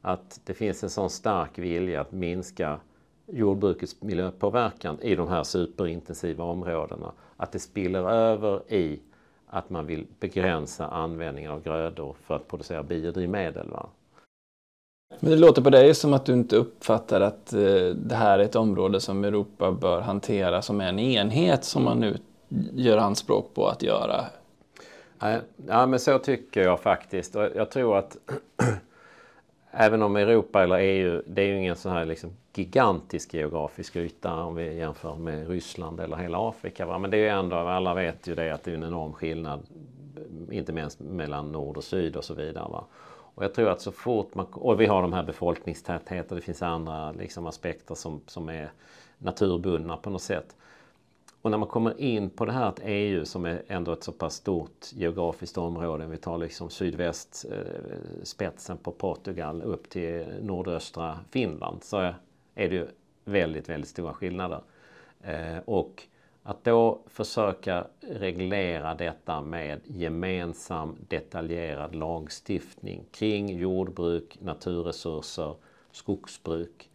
Att det finns en sån stark vilja att minska jordbrukets miljöpåverkan i de här superintensiva områdena. Att det spiller över i att man vill begränsa användningen av grödor för att producera biodrivmedel. Va? Men det låter på dig som att du inte uppfattar att eh, det här är ett område som Europa bör hantera som en enhet som man nu gör anspråk på att göra. Ja, men så tycker jag faktiskt. Jag tror att <clears throat> även om Europa eller EU, det är ju ingen sån här liksom gigantisk geografisk yta om vi jämför med Ryssland eller hela Afrika. Va? Men det är ju ändå, alla vet ju det att det är en enorm skillnad, inte minst mellan nord och syd och så vidare. Va? Och jag tror att så fort man... Och vi har de här befolkningstätheter, det finns andra liksom, aspekter som, som är naturbundna på något sätt. Och när man kommer in på det här att EU som är ändå ett så pass stort geografiskt område, vi tar liksom sydvästspetsen eh, på Portugal upp till nordöstra Finland, så är det ju väldigt, väldigt stora skillnader. Eh, och att då försöka reglera detta med gemensam detaljerad lagstiftning kring jordbruk, naturresurser, skogsbruk.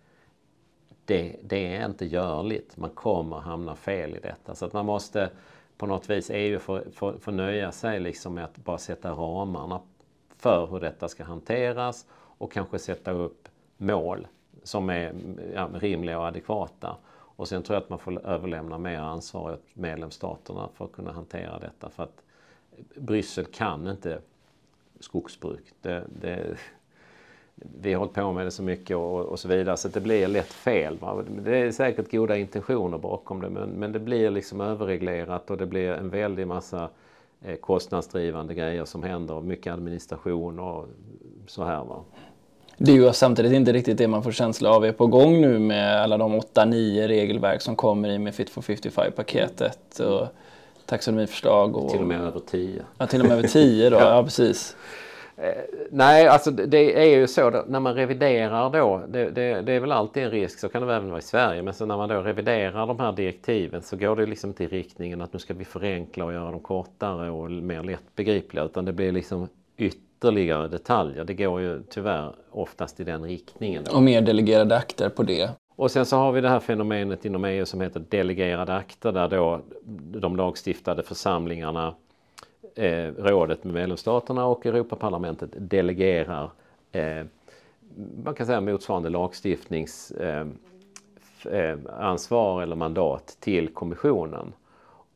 Det, det, är inte görligt. Man kommer hamna fel i detta. Så att man måste på något vis EU får, får, får nöja sig liksom med att bara sätta ramarna för hur detta ska hanteras och kanske sätta upp mål som är ja, rimliga och adekvata. Och sen tror jag att man får överlämna mer ansvar åt medlemsstaterna för att kunna hantera detta. För att Bryssel kan inte skogsbruk. Det, det, vi har hållit på med det så mycket och, och så vidare så det blir lätt fel. Va? Det är säkert goda intentioner bakom det men, men det blir liksom överreglerat och det blir en väldig massa eh, kostnadsdrivande grejer som händer och mycket administration och så här. Va? Det är ju samtidigt inte riktigt det man får känsla av är på gång nu med alla de 8-9 regelverk som kommer i med Fit for 55-paketet och taxonomiförslag. Och... Till och med över 10. Ja, till och med över 10 då, <laughs> ja. ja precis. Eh, nej, alltså det är ju så när man reviderar då, det, det, det, är väl alltid en risk, så kan det även vara i Sverige, men så när man då reviderar de här direktiven så går det liksom inte i riktningen att nu ska vi förenkla och göra dem kortare och mer lättbegripliga utan det blir liksom ytterligare ytterligare detaljer. Det går ju tyvärr oftast i den riktningen. Då. Och mer delegerade akter på det. Och sen så har vi det här fenomenet inom EU som heter delegerade akter där då de lagstiftade församlingarna, eh, rådet med medlemsstaterna och Europaparlamentet delegerar eh, man kan säga motsvarande lagstiftningsansvar eh, eh eller mandat till kommissionen.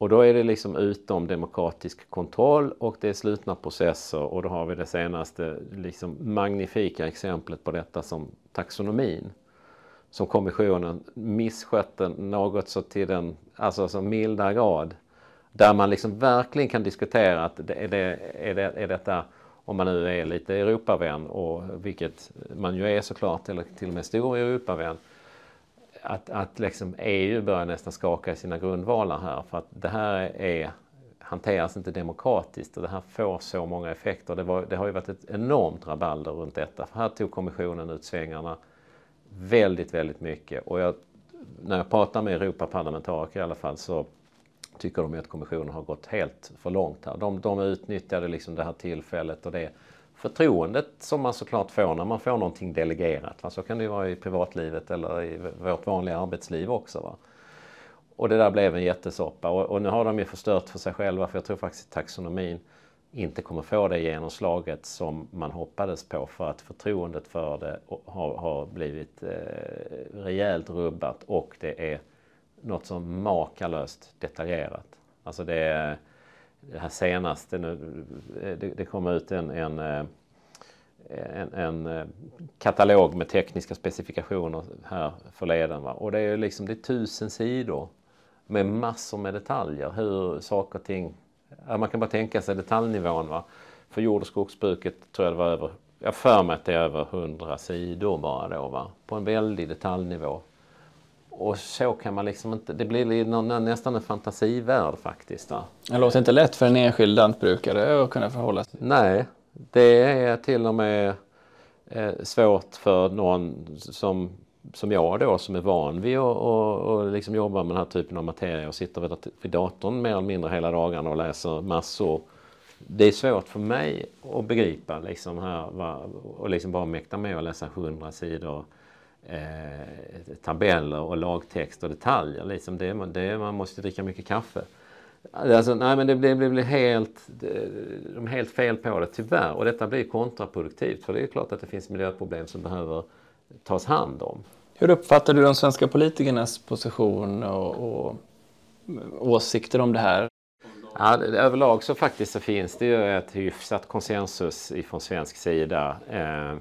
Och då är det liksom utom demokratisk kontroll och det är slutna processer och då har vi det senaste liksom magnifika exemplet på detta som taxonomin. Som kommissionen misskötte något så till den alltså så milda grad. Där man liksom verkligen kan diskutera att det, är, det, är, det, är detta, om man nu är lite Europavän och vilket man ju är såklart, eller till och med stor Europavän att, att liksom EU börjar nästan skaka i sina grundvalar här för att det här är, hanteras inte demokratiskt och det här får så många effekter. Det, var, det har ju varit ett enormt rabalder runt detta. För här tog kommissionen ut svängarna väldigt, väldigt mycket. Och jag, när jag pratar med Europaparlamentariker i alla fall så tycker de att kommissionen har gått helt för långt här. De, de utnyttjade liksom det här tillfället och det förtroendet som man såklart får när man får någonting delegerat. Så kan det ju vara i privatlivet eller i vårt vanliga arbetsliv också. Va? Och det där blev en jättesoppa och, och nu har de ju förstört för sig själva för jag tror faktiskt att taxonomin inte kommer få det genomslaget som man hoppades på för att förtroendet för det har, har blivit eh, rejält rubbat och det är något som makalöst detaljerat. Alltså det är det här senaste nu, det, det kom ut en, en, eh, en, en, eh, katalog med tekniska specifikationer här förleden. Va? Och det är liksom det är tusen sidor med massor med detaljer. Hur saker och ting... Ja, man kan bara tänka sig detaljnivån. Va? För jord och skogsbruket tror jag det var över... Jag för mig att det är över hundra sidor bara då. Va? På en väldig detaljnivå. Och så kan man liksom inte... Det blir nästan en fantasivärld faktiskt. Va? Det låter inte lätt för en enskild lantbrukare att kunna förhålla sig. Nej, det är till och med eh, svårt för någon som som jag då som är van vid att och, och liksom jobba med den här typen av materia och sitter vid, vid datorn mer eller mindre hela dagarna och läser massor. Det är svårt för mig att begripa liksom här och liksom bara mäkta med att läsa hundra sidor eh, tabeller och lagtext och detaljer. Liksom det, det, man måste dricka mycket kaffe. Alltså, nej men det blir, det blir helt, de är helt fel på det tyvärr och detta blir kontraproduktivt för det är klart att det finns miljöproblem som behöver tas hand om. Hur uppfattar du de svenska politikernas position och, och åsikter om det här? Ja, överlag så faktiskt så finns det ju ett hyfsat konsensus ifrån svensk sida eh,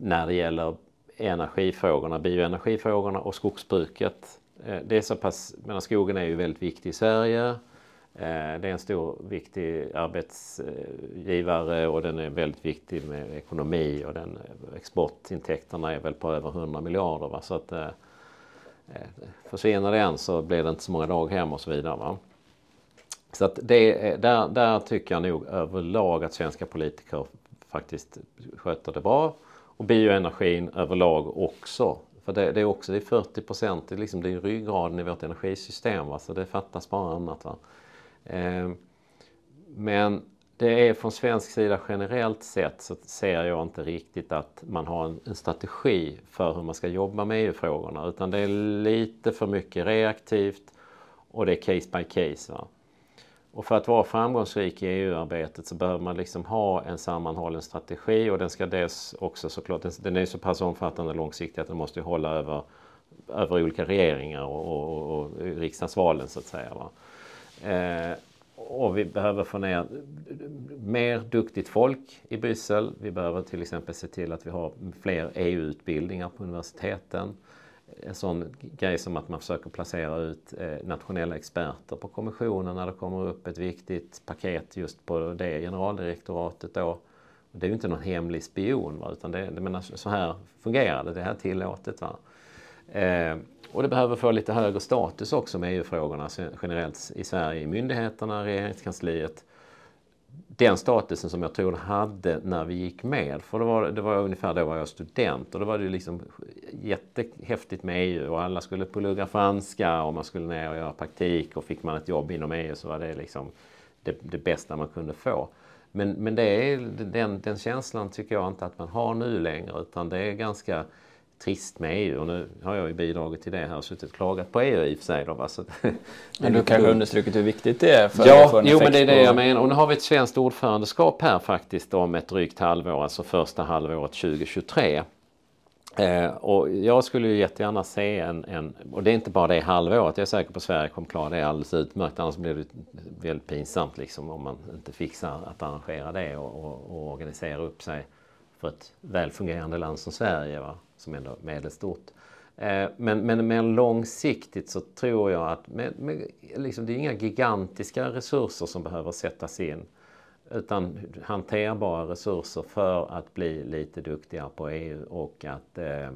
när det gäller energifrågorna, bioenergifrågorna och skogsbruket. Eh, det är så pass, menar, skogen är ju väldigt viktig i Sverige. Eh, det är en stor viktig arbetsgivare och den är väldigt viktig med ekonomi och den, eh, exportintäkterna är väl på över 100 miljarder. Va? Så att, försvinner den så blir det inte så många daghem och så vidare. Va? Så att det, där, där tycker jag nog överlag att svenska politiker faktiskt sköter det bra. Och bioenergin överlag också. För det, det är också det är 40 procent, det är, liksom, det är ryggraden i vårt energisystem. Va? Så det fattas bara annat. Va? Eh, men det är från svensk sida generellt sett så ser jag inte riktigt att man har en, en strategi för hur man ska jobba med EU-frågorna utan det är lite för mycket reaktivt och det är case by case. Va? Och för att vara framgångsrik i EU-arbetet så behöver man liksom ha en sammanhållen strategi och den ska dels också såklart, den är så pass omfattande och långsiktig att den måste hålla över, över olika regeringar och, och, och riksdagsvalen så att säga. Va? Eh, och vi behöver få ner mer duktigt folk i Bryssel. Vi behöver till exempel se till att vi har fler EU-utbildningar på universiteten. En sån grej som att man försöker placera ut eh, nationella experter på kommissionen när det kommer upp ett viktigt paket just på det generaldirektoratet då. Det är ju inte någon hemlig spion va? utan det, det menar, så här fungerar det, det här är tillåtet. Va? Eh, och det behöver få lite högre status också med EU-frågorna generellt i Sverige, i myndigheterna, regeringskansliet. Den statusen som jag tror hade när vi gick med, för det var, det var ungefär då var jag student och då var det liksom jättehäftigt med EU och alla skulle plugga franska och man skulle ner och göra praktik och fick man ett jobb inom EU så var det liksom det, det bästa man kunde få. Men, men det är, den, den känslan tycker jag inte att man har nu längre utan det är ganska trist med EU och nu har jag ju bidragit till det här och suttit och klagat på EU i och för sig. Då, va? Så <laughs> men du kanske understrukit hur viktigt det är för ja, få en jo, men det är det jag menar. Och nu har vi ett svenskt ordförandeskap här faktiskt om ett drygt halvår, alltså första halvåret 2023. Eh, och jag skulle ju jättegärna se en, en, och det är inte bara det halvåret, jag är säker på att Sverige kommer klara det alldeles utmärkt, annars blir det väldigt pinsamt liksom om man inte fixar att arrangera det och, och, och organisera upp sig för ett välfungerande land som Sverige. Va? Som ändå är medelstort. Eh, men, men mer långsiktigt så tror jag att med, med, liksom, det är inga gigantiska resurser som behöver sättas in. Utan hanterbara resurser för att bli lite duktigare på EU och att eh,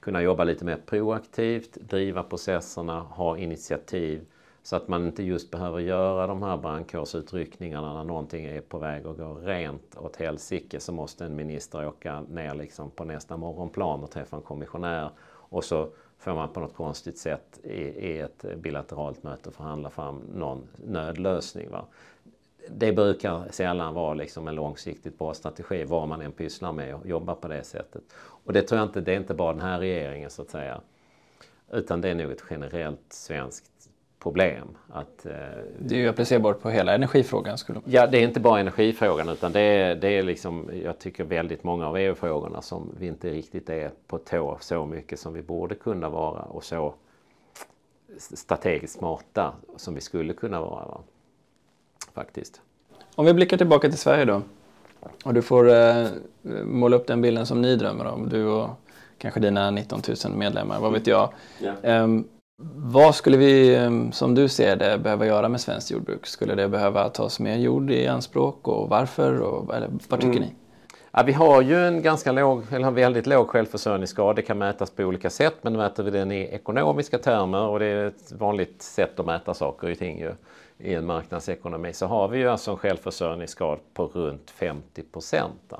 kunna jobba lite mer proaktivt, driva processerna, ha initiativ så att man inte just behöver göra de här brandkårsutryckningarna när någonting är på väg att gå rent åt helsike så måste en minister åka ner liksom på nästa morgonplan och träffa en kommissionär och så får man på något konstigt sätt i, i ett bilateralt möte förhandla fram någon nödlösning. Va? Det brukar sällan vara liksom en långsiktigt bra strategi vad man än pysslar med och jobbar på det sättet. Och det tror jag inte, det är inte bara den här regeringen så att säga. Utan det är nog ett generellt svenskt problem. Att, eh, det är ju applicerbart på hela energifrågan. Skulle... Ja, det är inte bara energifrågan utan det är, det är liksom, jag tycker väldigt många av EU-frågorna som vi inte riktigt är på tå så mycket som vi borde kunna vara och så strategiskt smarta som vi skulle kunna vara. Va? Faktiskt. Om vi blickar tillbaka till Sverige då. Och du får eh, måla upp den bilden som ni drömmer om. Du och kanske dina 19 000 medlemmar, vad vet jag. Yeah. Um, vad skulle vi, ehm, som du ser det, behöva göra med svenskt jordbruk? Skulle det behöva tas mer jord i anspråk och varför? Och, eller, vad tycker mm. ni? Ja, vi har ju en ganska låg, eller väldigt låg självförsörjningsgrad. Det kan mätas på olika sätt men mäter vi den i ekonomiska termer och det är ett vanligt sätt att mäta saker och ting ju, i en marknadsekonomi så har vi ju alltså en självförsörjningsgrad på runt 50 procent.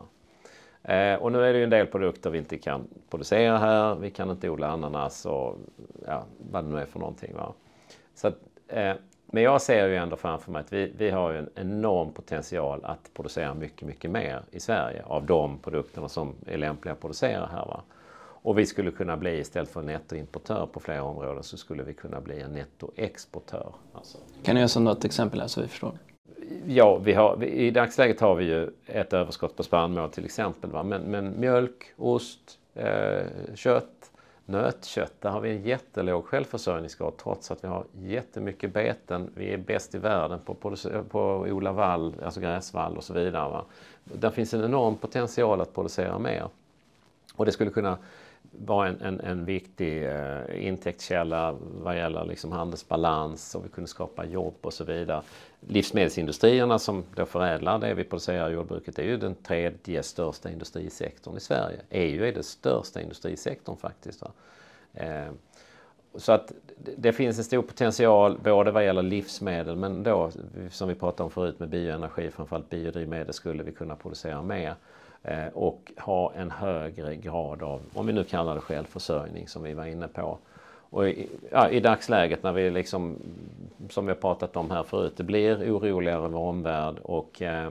Eh, och nu är det ju en del produkter vi inte kan producera här. Vi kan inte odla ananas och ja, vad det nu är för någonting. Va? Så att, eh, men jag ser ju ändå framför mig att vi, vi har en enorm potential att producera mycket, mycket mer i Sverige av de produkterna som är lämpliga att producera här. Va? Och vi skulle kunna bli, istället för nettoimportör på flera områden, så skulle vi kunna bli en nettoexportör. Alltså. Kan du ge oss något exempel här så vi förstår? Ja, vi har, I dagsläget har vi ju ett överskott på spannmål till exempel. Va? Men, men mjölk, ost, eh, kött, nötkött. Där har vi en jättelåg självförsörjningsgrad trots att vi har jättemycket beten. Vi är bäst i världen på, på, på att odla vall, alltså gräsvall och så vidare. Va? Där finns en enorm potential att producera mer. Och det skulle kunna var en, en, en viktig eh, intäktskälla vad gäller liksom handelsbalans och vi kunde skapa jobb och så vidare. Livsmedelsindustrierna som då förädlar det vi producerar i jordbruket är ju den tredje största industrisektorn i Sverige. EU är den största industrisektorn faktiskt. Eh, så att det finns en stor potential både vad gäller livsmedel men då som vi pratade om förut med bioenergi, framförallt biodrivmedel skulle vi kunna producera mer. Eh, och ha en högre grad av, om vi nu kallar det självförsörjning som vi var inne på. Och i, ja, i dagsläget när vi liksom, som vi har pratat om här förut, det blir oroligare i vår omvärld och eh,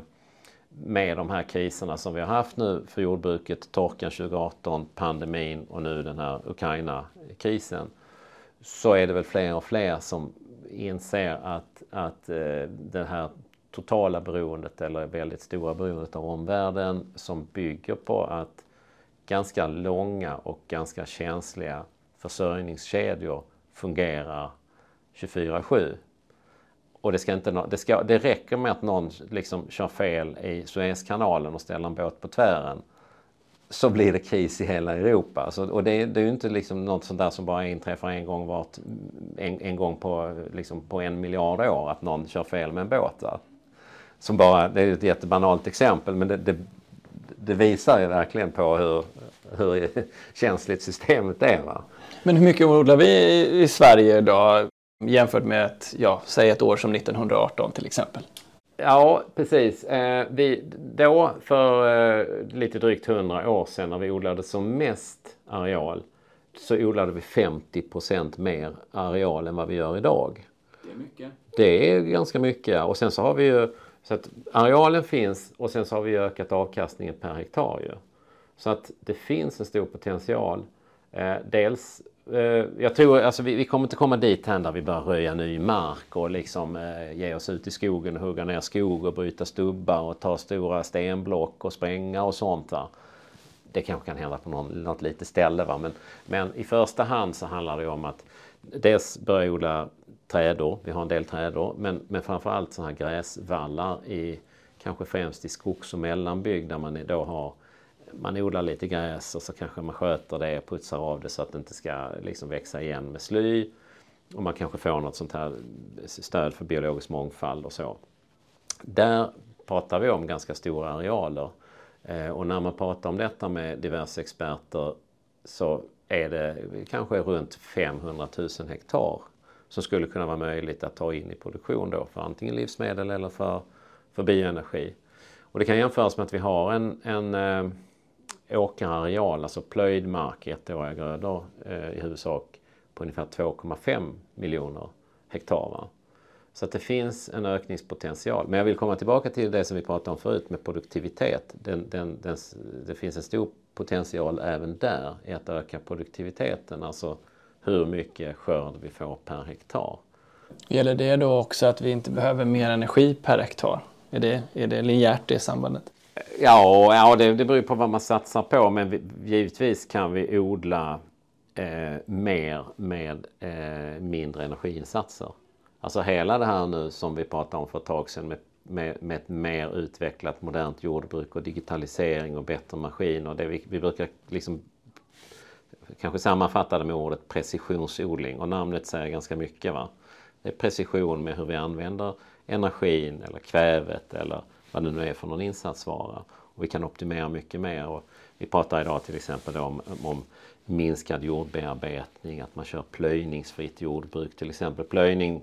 med de här kriserna som vi har haft nu för jordbruket, torkan 2018, pandemin och nu den här Ukraina-krisen, så är det väl fler och fler som inser att, att eh, den här totala beroendet eller väldigt stora beroendet av omvärlden som bygger på att ganska långa och ganska känsliga försörjningskedjor fungerar 24-7. Och det, ska inte, det, ska, det räcker med att någon liksom kör fel i Suezkanalen och ställer en båt på tvären så blir det kris i hela Europa. Så, och det, det är ju inte liksom något sånt där som bara inträffar en gång, vart, en, en gång på, liksom på en miljard år att någon kör fel med en båt. Där som bara, det är ett jättebanalt exempel men det, det, det visar ju verkligen på hur, hur <laughs> känsligt systemet är. Va? Men hur mycket odlar vi i Sverige idag jämfört med ett, ja, säg ett år som 1918 till exempel? Ja, precis. Eh, vi, då för eh, lite drygt 100 år sedan när vi odlade som mest areal så odlade vi 50% mer areal än vad vi gör idag. Det är mycket. Det är ganska mycket. Och sen så har vi ju så att arealen finns och sen så har vi ökat avkastningen per hektar ju. Så att det finns en stor potential. Eh, dels, eh, jag tror, alltså vi, vi, kommer inte komma dit här där vi börjar röja ny mark och liksom eh, ge oss ut i skogen och hugga ner skog och bryta stubbar och ta stora stenblock och spränga och sånt. Va? Det kanske kan hända på någon, något litet ställe va? Men, men i första hand så handlar det om att dels börja odla trädor. Vi har en del trädor men, men framförallt sådana här gräsvallar i kanske främst i skogs och mellanbygd där man då har man odlar lite gräs och så kanske man sköter det och putsar av det så att det inte ska liksom växa igen med sly. Och man kanske får något sånt här stöd för biologisk mångfald och så. Där pratar vi om ganska stora arealer. Eh, och när man pratar om detta med diverse experter så är det kanske runt 500 000 hektar som skulle kunna vara möjligt att ta in i produktion då för antingen livsmedel eller för, för bioenergi. Och det kan jämföras med att vi har en, en eh, åkerareal, alltså plöjd mark, ettåriga grödor eh, i huvudsak, på ungefär 2,5 miljoner hektar. Va? Så att det finns en ökningspotential. Men jag vill komma tillbaka till det som vi pratade om förut med produktivitet. Den, den, den, det finns en stor potential även där i att öka produktiviteten, alltså hur mycket skörd vi får per hektar. Gäller det då också att vi inte behöver mer energi per hektar? Är det, är det linjärt det sambandet? Ja, ja det, det beror på vad man satsar på men vi, givetvis kan vi odla eh, mer med eh, mindre energiinsatser. Alltså hela det här nu som vi pratade om för ett tag sedan med, med, med ett mer utvecklat modernt jordbruk och digitalisering och bättre maskiner. Det vi, vi brukar liksom kanske sammanfatta det med ordet precisionsodling och namnet säger ganska mycket. Va? Det är precision med hur vi använder energin eller kvävet eller vad det nu är för någon insatsvara. Och vi kan optimera mycket mer. Och vi pratar idag till exempel om, om minskad jordbearbetning, att man kör plöjningsfritt jordbruk till exempel. Plöjning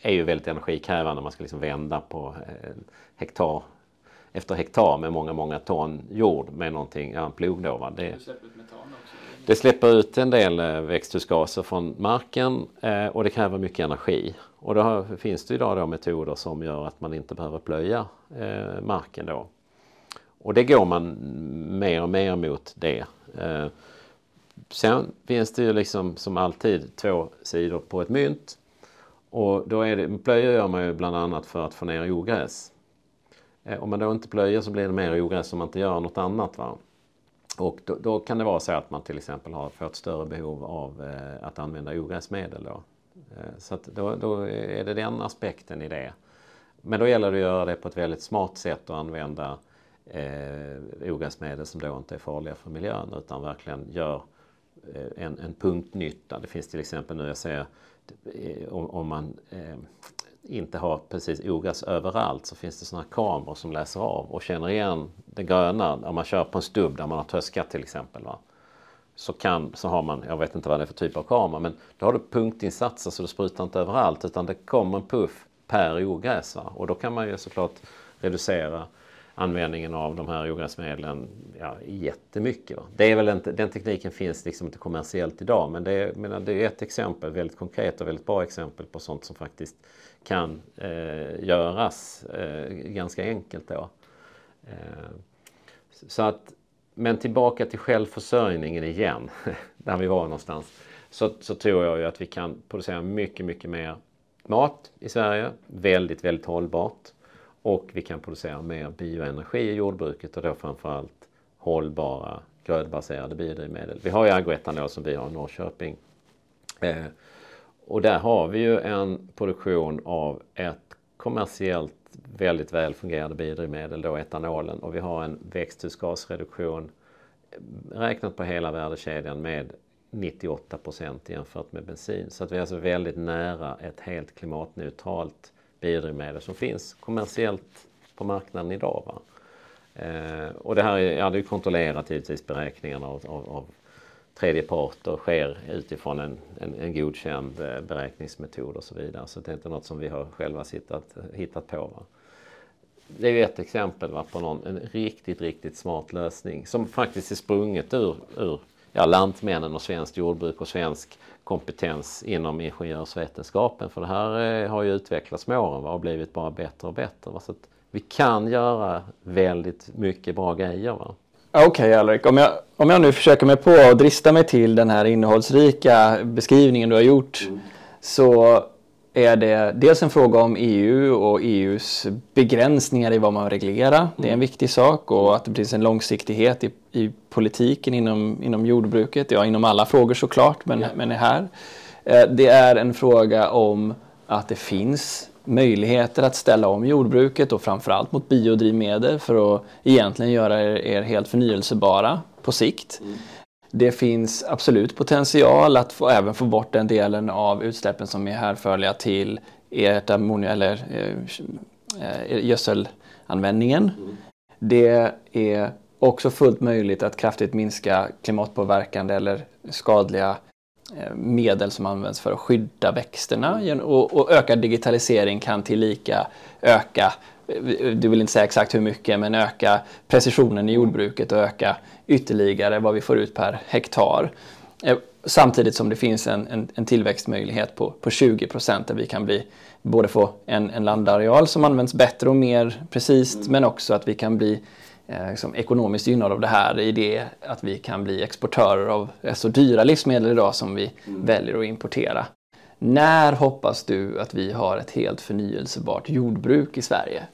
är ju väldigt energikrävande, man ska liksom vända på eh, hektar efter hektar med många, många ton jord med någonting, ja en plog då. Va? Det, det släpper ut en del eh, växthusgaser från marken eh, och det kräver mycket energi. Och då finns det idag då metoder som gör att man inte behöver plöja eh, marken då. Och det går man mer och mer mot det. Sen finns det ju liksom som alltid två sidor på ett mynt. Och då är det, plöjer gör man ju bland annat för att få ner ogräs. Om man då inte plöjer så blir det mer ogräs om man inte gör något annat. Va? Och då, då, kan det vara så att man till exempel har fått större behov av eh, att använda ogräsmedel. Då. Eh, så då, då, är det den aspekten i det. Men då gäller det att göra det på ett väldigt smart sätt och använda eh, ogräsmedel som då inte är farliga för miljön utan verkligen gör eh, en, en punktnytta. Det finns till exempel nu, jag ser eh, om, om man eh, inte har precis ogräs överallt så finns det sådana kameror som läser av och känner igen det gröna om man kör på en stubb där man har tröskat till exempel. Va? Så, kan, så har man, jag vet inte vad det är för typ av kamera, men då har du punktinsatser så det sprutar inte överallt utan det kommer en puff per ogräs. Va? Och då kan man ju såklart reducera användningen av de här ogräsmedlen ja, jättemycket. Va? Det är väl inte, den tekniken finns liksom inte kommersiellt idag men det är, men det är ett exempel, väldigt konkret och väldigt bra exempel på sånt som faktiskt kan eh, göras eh, ganska enkelt då. Eh, så att, men tillbaka till självförsörjningen igen, <laughs> där vi var någonstans. Så, så tror jag ju att vi kan producera mycket, mycket mer mat i Sverige. Väldigt, väldigt hållbart. Och vi kan producera mer bioenergi i jordbruket och då framförallt hållbara grödbaserade biodrivmedel. Vi har ju agroetanol som vi har i Norrköping. Eh, och där har vi ju en produktion av ett kommersiellt väldigt väl fungerande biodrivmedel, då etanolen. Och vi har en växthusgasreduktion eh, räknat på hela värdekedjan med 98 procent jämfört med bensin. Så att vi är alltså väldigt nära ett helt klimatneutralt biodrivmedel som finns kommersiellt på marknaden idag. Va? Eh, och det här är, ja, det är kontrollerat givetvis beräkningarna av, av, av tredje part och sker utifrån en, en, en godkänd eh, beräkningsmetod och så vidare. Så det är inte något som vi har själva hittat, hittat på. Va? Det är ju ett exempel va, på någon, en riktigt, riktigt smart lösning som faktiskt är sprunget ur, ur ja, Lantmännen och svenskt jordbruk och svensk kompetens inom ingenjörsvetenskapen. För det här eh, har ju utvecklats med åren och blivit bara bättre och bättre. Va? Så att vi kan göra väldigt mycket bra grejer. Va? Okej okay, Alrik, om jag, om jag nu försöker mig på att drista mig till den här innehållsrika beskrivningen du har gjort mm. så är det dels en fråga om EU och EUs begränsningar i vad man reglerar. Det är en mm. viktig sak och att det finns en långsiktighet i, i politiken inom, inom jordbruket. Ja, inom alla frågor såklart, men, yeah. men är här. Eh, det är en fråga om att det finns möjligheter att ställa om jordbruket och framförallt mot biodrivmedel för att egentligen göra er, er helt förnyelsebara på sikt. Mm. Det finns absolut potential att få, även få bort den delen av utsläppen som är härförliga till ert ammonium eller eh, eh, gödselanvändningen. Mm. Det är också fullt möjligt att kraftigt minska klimatpåverkande eller skadliga eh, medel som används för att skydda växterna och ökad digitalisering kan tillika öka, du vill inte säga exakt hur mycket, men öka precisionen i jordbruket och öka ytterligare vad vi får ut per hektar. Samtidigt som det finns en, en, en tillväxtmöjlighet på, på 20 procent där vi kan bli både få en, en landareal som används bättre och mer precis mm. men också att vi kan bli eh, liksom ekonomiskt gynnade av det här i det att vi kan bli exportörer av så dyra livsmedel idag som vi mm. väljer att importera. När hoppas du att vi har ett helt förnyelsebart jordbruk i Sverige?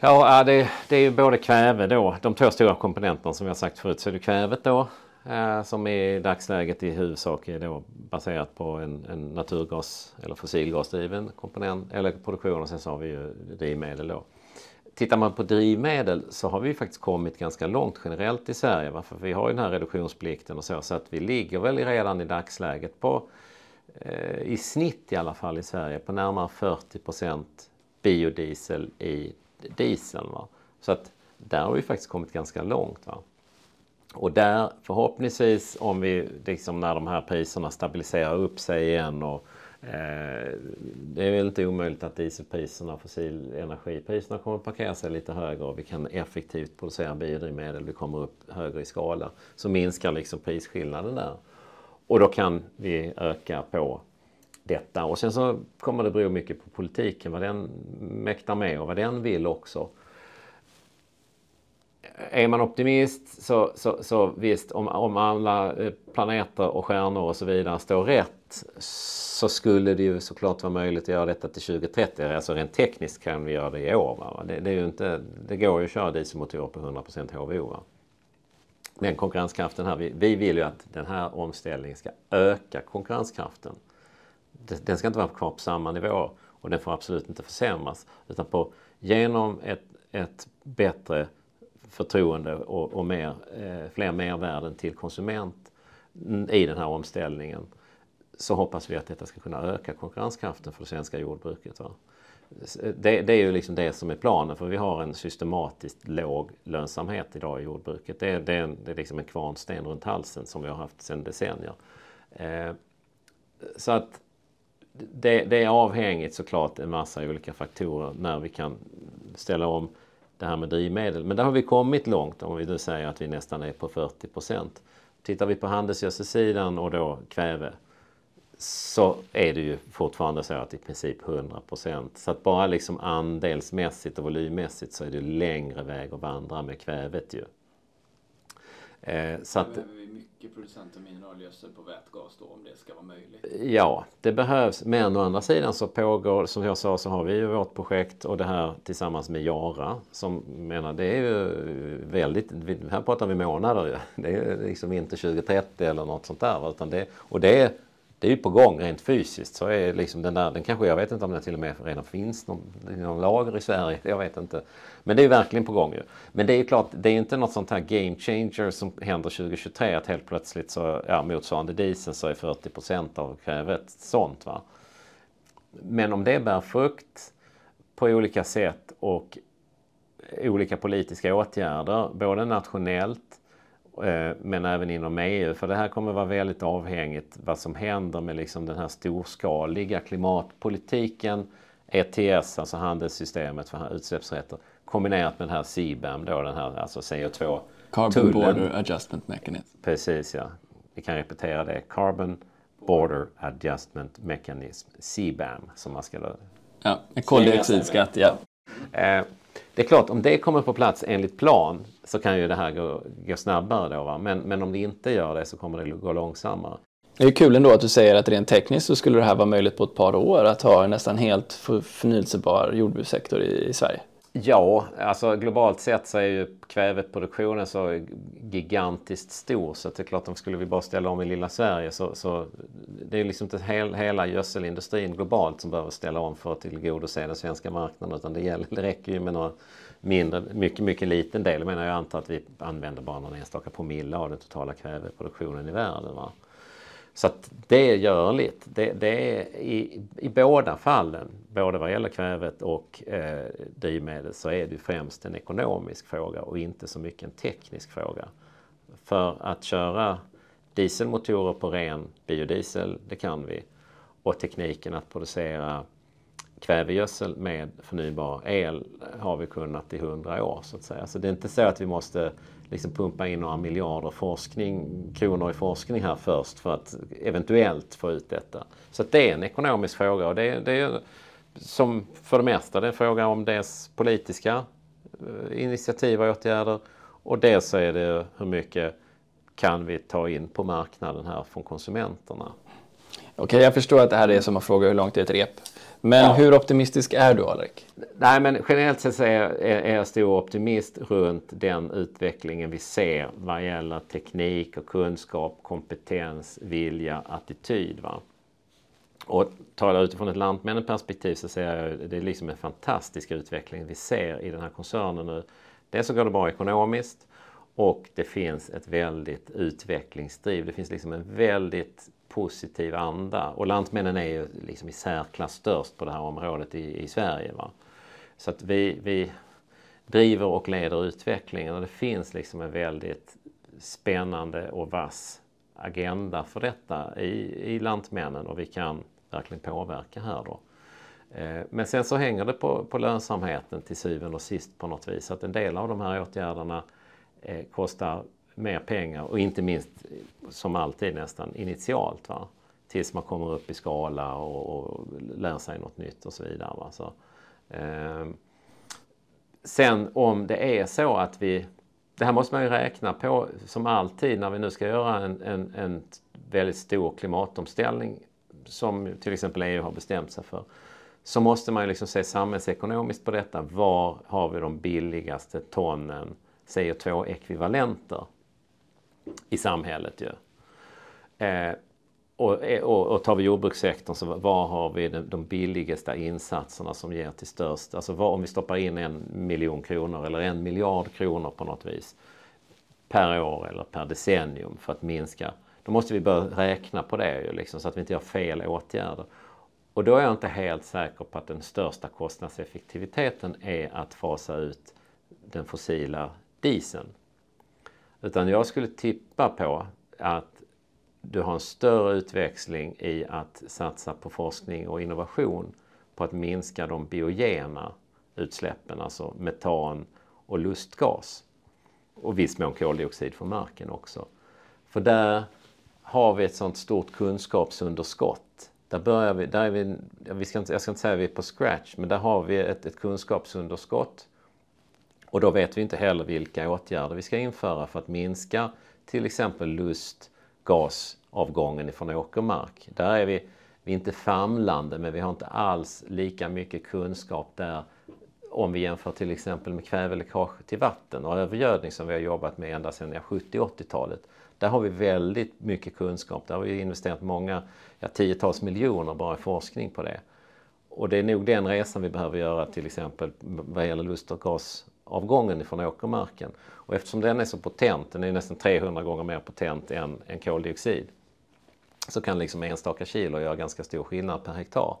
Ja, äh, det, det är ju både kväve då, de två stora komponenterna som jag sagt förut, så är det kvävet då äh, som i dagsläget i huvudsak är då baserat på en, en naturgas eller fossilgasdriven komponent eller produktion och sen så har vi ju drivmedel då. Tittar man på drivmedel så har vi faktiskt kommit ganska långt generellt i Sverige. Varför vi har ju den här reduktionsplikten och så så att vi ligger väl redan i dagsläget på Eh, i snitt i alla fall i Sverige på närmare 40% biodiesel i dieseln. Va? Så att där har vi faktiskt kommit ganska långt. Va? Och där förhoppningsvis om vi liksom när de här priserna stabiliserar upp sig igen och eh, det är väl inte omöjligt att dieselpriserna och fossilenergipriserna kommer att parkera sig lite högre och vi kan effektivt producera biodrivmedel. Vi kommer upp högre i skala. Så minskar liksom prisskillnaden där. Och då kan vi öka på detta. Och sen så kommer det bero mycket på politiken, vad den mäktar med och vad den vill också är man optimist så, så, så visst, om, om alla eh, planeter och stjärnor och så vidare står rätt så skulle det ju såklart vara möjligt att göra detta till 2030. Alltså rent tekniskt kan vi göra det i år. Va? Det, det, är ju inte, det går ju att köra dieselmotorer på 100% HVO. Va? Men konkurrenskraften här, vi, vi vill ju att den här omställningen ska öka konkurrenskraften. Den ska inte vara kvar på samma nivå och den får absolut inte försämras. Utan på, genom ett, ett bättre förtroende och, och mer, eh, fler mervärden till konsument mm, i den här omställningen så hoppas vi att detta ska kunna öka konkurrenskraften för det svenska jordbruket. Va? Eh, det, det, är ju liksom det som är planen för vi har en systematiskt låg lönsamhet idag i jordbruket. Det, det är, en, det är liksom en kvarnsten runt halsen som vi har haft sedan decennier. Eh, så att det, det, är avhängigt såklart en massa olika faktorer när vi kan ställa om det här med drivmedel. Men där har vi kommit långt om vi nu säger att vi nästan är på 40 procent. Tittar vi på handelsgödselsidan och då kväve så är det ju fortfarande så att i princip 100 procent. Så att bara liksom andelsmässigt och volymmässigt så är det längre väg att vandra med kvävet ju. Eh, så att, mycket producenter mineralgödsel på vätgas då om det ska vara möjligt? Ja, det behövs. Men å andra sidan så pågår, som jag sa, så har vi ju vårt projekt och det här tillsammans med Jara som menar det är ju väldigt, här pratar vi månader ju. Det är liksom inte 2030 eller något sånt där. Utan det, och det det är ju på gång rent fysiskt. Så är liksom den där, den kanske, jag vet inte om den till och med redan finns någon, någon lager i Sverige. <laughs> Jag vet inte. Men det är verkligen på gång ju. Men det är ju klart, det är inte något sånt här game changer som händer 2023 att helt plötsligt så, ja motsvarande diesel så är 40 av kvävet sånt va. Men om det bär frukt på olika sätt och olika politiska åtgärder, både nationellt men även inom EU. För det här kommer vara väldigt avhängigt vad som händer med liksom den här storskaliga klimatpolitiken. ETS, alltså handelssystemet för utsläppsrätter, kombinerat med den här CBAM, då, den här alltså CO2 Carbon tullen. Border Adjustment Mechanism. Precis, ja. Vi kan repetera det. Carbon Border Adjustment Mechanism, CBAM, som man ska... Ja, koldioxidskatt, ja. Eh, det är klart, om det kommer på plats enligt plan så kan ju det här gå, gå snabbare då. Va? Men, men om det inte gör det så kommer det gå långsammare. Det är kul ändå att du säger att rent tekniskt så skulle det här vara möjligt på ett par år att ha en nästan helt förnyelsebar jordbrukssektor i, i Sverige. Ja, alltså globalt sett så är ju kväveproduktionen så gigantiskt stor så det är klart att skulle vi bara ställa om i lilla Sverige så, så det är liksom inte hel, hela gödselindustrin globalt som behöver ställa om för att tillgodose den svenska marknaden utan det, gäller, det räcker ju med några mindre, mycket, mycket liten del. Jag menar jag antar att vi använder bara någon enstaka promille av den totala kväveproduktionen i världen. Va? Så att det är görligt. Det, det är i, i båda fallen, både vad gäller kvävet och eh, drivmedel, så är det främst en ekonomisk fråga och inte så mycket en teknisk fråga. För att köra dieselmotorer på ren biodiesel, det kan vi. Och tekniken att producera kvävegödsel med förnybar el har vi kunnat i hundra år så att säga. Så det är inte så att vi måste liksom pumpa in några miljarder forskning, kronor i forskning här först för att eventuellt få ut detta. Så det är en ekonomisk fråga och det, det är som för det mesta det är en fråga om dels politiska eh, initiativ och åtgärder och dels så är det hur mycket kan vi ta in på marknaden här från konsumenterna. Okej, jag förstår att det här är som att fråga hur långt är ett rep. Men ja. hur optimistisk är du, Alrik? Nej, men generellt sett är, är jag stor optimist runt den utvecklingen vi ser vad gäller teknik och kunskap, kompetens, vilja, attityd. Va? Och talar utifrån ett lantmännenperspektiv så ser jag det är liksom en fantastisk utveckling vi ser i den här koncernen nu. Dels så går det bra ekonomiskt och det finns ett väldigt utvecklingsdriv. Det finns liksom en väldigt positiv anda. Och Lantmännen är ju liksom i särklass störst på det här området i, i Sverige. Va? Så att vi, vi driver och leder utvecklingen och det finns liksom en väldigt spännande och vass agenda för detta i, i Lantmännen och vi kan verkligen påverka här då. Eh, men sen så hänger det på, på lönsamheten till syvende och sist på något vis. Att en del av de här åtgärderna eh, kostar mer pengar och inte minst som alltid nästan initialt. Va? Tills man kommer upp i skala och, och lär sig något nytt och så vidare. Va? Så, eh, sen om det är så att vi det här måste man ju räkna på som alltid när vi nu ska göra en, en, en väldigt stor klimatomställning som till exempel EU har bestämt sig för. Så måste man ju liksom se samhällsekonomiskt på detta. Var har vi de billigaste tonnen CO2-ekvivalenter i samhället ju. Eh, och, eh, och, och tar vi jordbrukssektorn så var har vi de, de billigaste insatserna som ger till störst, alltså var, om vi stoppar in en miljon kronor eller en miljard kronor på något vis per år eller per decennium för att minska. Då måste vi börja räkna på det ju liksom, så att vi inte gör fel åtgärder. Och då är jag inte helt säker på att den största kostnadseffektiviteten är att fasa ut den fossila dieseln. Utan jag skulle tippa på att du har en större utväxling i att satsa på forskning och innovation på att minska de biogena utsläppen, alltså metan och lustgas. Och viss mån koldioxid från marken också. För där har vi ett sånt stort kunskapsunderskott. Där börjar vi, där är vi, ska inte, jag ska inte säga att vi är på scratch, men där har vi ett, ett kunskapsunderskott och då vet vi inte heller vilka åtgärder vi ska införa för att minska till exempel lustgasavgången ifrån åkermark. Där är vi, vi är inte famlande men vi har inte alls lika mycket kunskap där om vi jämför till exempel med kväveläckage till vatten och övergödning som vi har jobbat med ända sedan 70-80-talet. Där har vi väldigt mycket kunskap. Där har vi investerat många, ja, tiotals miljoner bara i forskning på det. Och det är nog den resan vi behöver göra till exempel vad gäller lustgas avgången från åkermarken. Och eftersom den är så potent, den är nästan 300 gånger mer potent än, än koldioxid, så kan liksom enstaka kilo göra ganska stor skillnad per hektar.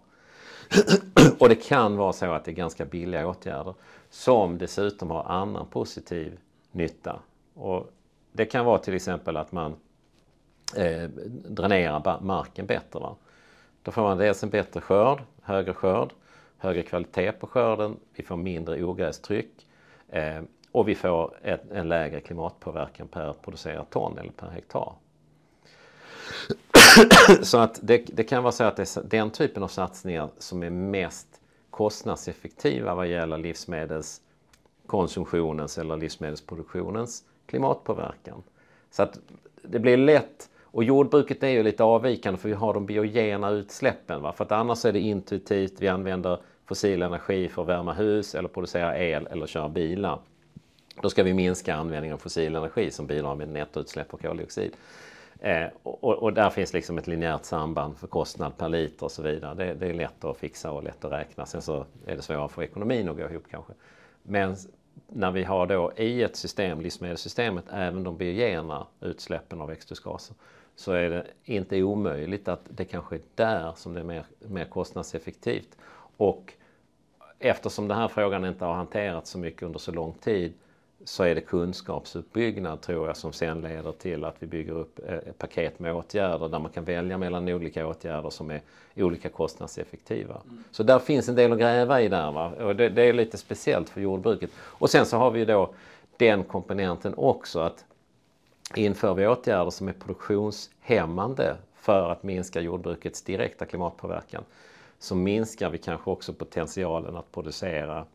<clears throat> och det kan vara så att det är ganska billiga åtgärder som dessutom har annan positiv nytta. Och det kan vara till exempel att man eh, dränerar marken bättre. Va? Då får man dels en bättre skörd, högre skörd, högre kvalitet på skörden, vi får mindre ogrästryck Eh, och vi får ett, en lägre klimatpåverkan per producerat ton eller per hektar. <coughs> så att det, det, kan vara så att det är den typen av satsningar som är mest kostnadseffektiva vad gäller livsmedelskonsumtionens eller livsmedelsproduktionens klimatpåverkan. Så att det blir lätt och jordbruket är ju lite avvikande för vi har de biogena utsläppen. Va? För att annars är det intuitivt, vi använder fossil energi för att värma hus eller producera el eller köra bilar. Då ska vi minska användningen av fossil energi som bidrar med nettoutsläpp av koldioxid. Eh, och, och, där finns liksom ett linjärt samband för kostnad per liter och så vidare. Det, det, är lätt att fixa och lätt att räkna. Sen så är det svårare för ekonomin att gå ihop kanske. Men när vi har då i ett system, livsmedelssystemet, även de biogena utsläppen av växthusgaser så är det inte omöjligt att det kanske är där som det är mer, mer kostnadseffektivt. Och eftersom den här frågan inte har hanterats så mycket under så lång tid så är det kunskapsuppbyggnad tror jag som sen leder till att vi bygger upp ett paket med åtgärder där man kan välja mellan olika åtgärder som är olika kostnadseffektiva. Mm. Så där finns en del att gräva i där va? och det, det, är lite speciellt för jordbruket. Och sen så har vi då den komponenten också att inför vi åtgärder som är produktionshämmande för att minska jordbrukets direkta klimatpåverkan så minskar vi kanske också potentialen att producera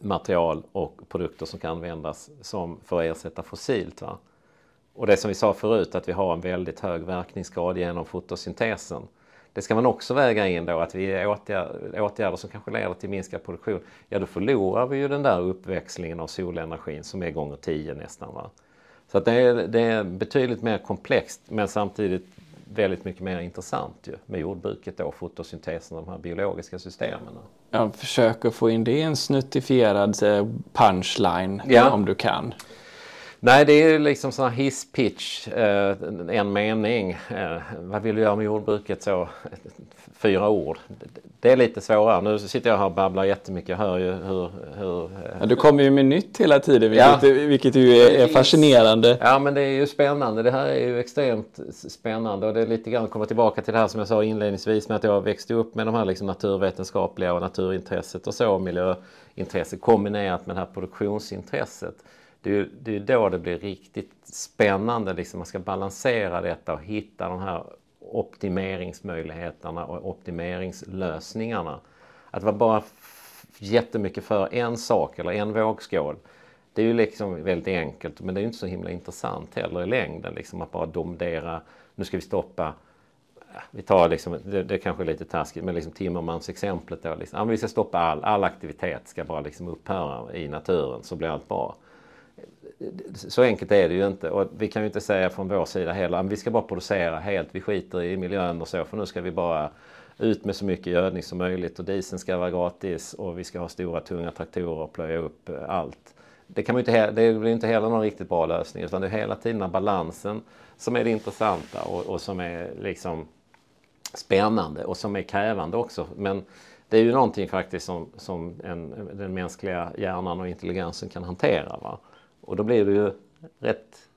material och produkter som kan användas som för att ersätta fossilt. Va? Och det som vi sa förut att vi har en väldigt hög verkningsgrad genom fotosyntesen. Det ska man också väga in då att vi åtgärder, åtgärder som kanske leder till minskad produktion. Ja då förlorar vi ju den där uppväxlingen av solenergin som är gånger 10 nästan. Va? Så att det, är, det är betydligt mer komplext men samtidigt väldigt mycket mer intressant ju, med jordbruket då, fotosyntesen de här biologiska systemen. Jag försöker få in det i en snuttifierad eh, punchline ja. om du kan. Nej, det är liksom sån här hisspitch, eh, en mening. Eh, vad vill du göra med jordbruket? Så, fyra ord. Det är lite svårare. Nu sitter jag här och babblar jättemycket. Jag hör ju hur... hur ja, du kommer ju med nytt hela tiden, vilket, ja. vilket ju är, är, fascinerande. Ja, men det är ju spännande. Det här är ju extremt spännande och det är lite grann att komma tillbaka till det här som jag sa inledningsvis med att jag växte upp med de här liksom naturvetenskapliga och naturintresset och så, miljöintresset kombinerat med det här produktionsintresset det är, det är då det blir riktigt spännande. Liksom man ska balansera detta och hitta de här optimeringsmöjligheterna och optimeringslösningarna. Att vara bara jättemycket för en sak eller en vågskål. Det är ju liksom väldigt enkelt men det är inte så himla intressant heller i längden. Liksom att bara domdera, nu ska vi stoppa vi tar liksom, det, det kanske är lite taskigt, men liksom Timmermans exemplet då. Liksom, ja, vi ska stoppa all, all aktivitet, ska bara liksom upphöra i naturen så blir allt bra så enkelt är det ju inte och vi kan ju inte säga från vår sida heller ah, att vi ska bara producera helt, vi skiter i miljön och så för nu ska vi bara ut med så mycket gödning som möjligt och dieseln ska vara gratis och vi ska ha stora tunga traktorer och plöja upp eh, allt. Det, kan man inte, det blir inte heller någon riktigt bra lösning utan det är hela tiden balansen som är det intressanta och, och som är liksom spännande och som är krävande också. Men det är ju någonting faktiskt som, som en, den mänskliga hjärnan och intelligensen kan hantera. Va? Och då blir det ju rätt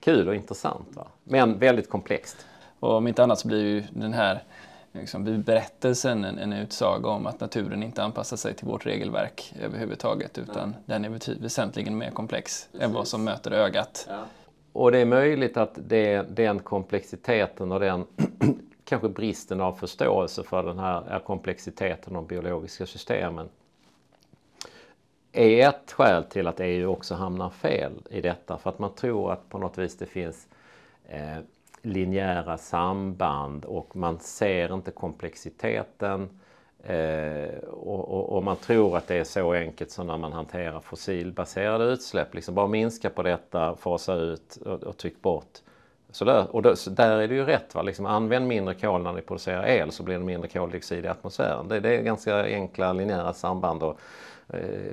kul och intressant. Va? Men väldigt komplext. Och om inte annat så blir ju den här liksom, berättelsen en, en utsaga om att naturen inte anpassar sig till vårt regelverk överhuvudtaget utan ja. den är väsentligen mer komplex Precis. än vad som möter ögat. Ja. Och det är möjligt att det, den komplexiteten och den <clears throat> kanske bristen av förståelse för den här komplexiteten av biologiska systemen är ett skäl till att EU också hamnar fel i detta. För att man tror att på något vis det finns eh, linjära samband och man ser inte komplexiteten. Eh, och, och, och, man tror att det är så enkelt som när man hanterar fossilbaserade utsläpp. Liksom bara minska på detta, fasa ut och, och tryck bort. Så där, och då, så där är det ju rätt. Va? Liksom, använd mindre kol när ni producerar el så blir det mindre koldioxid i atmosfären. Det, det är ganska enkla linjära samband. Och,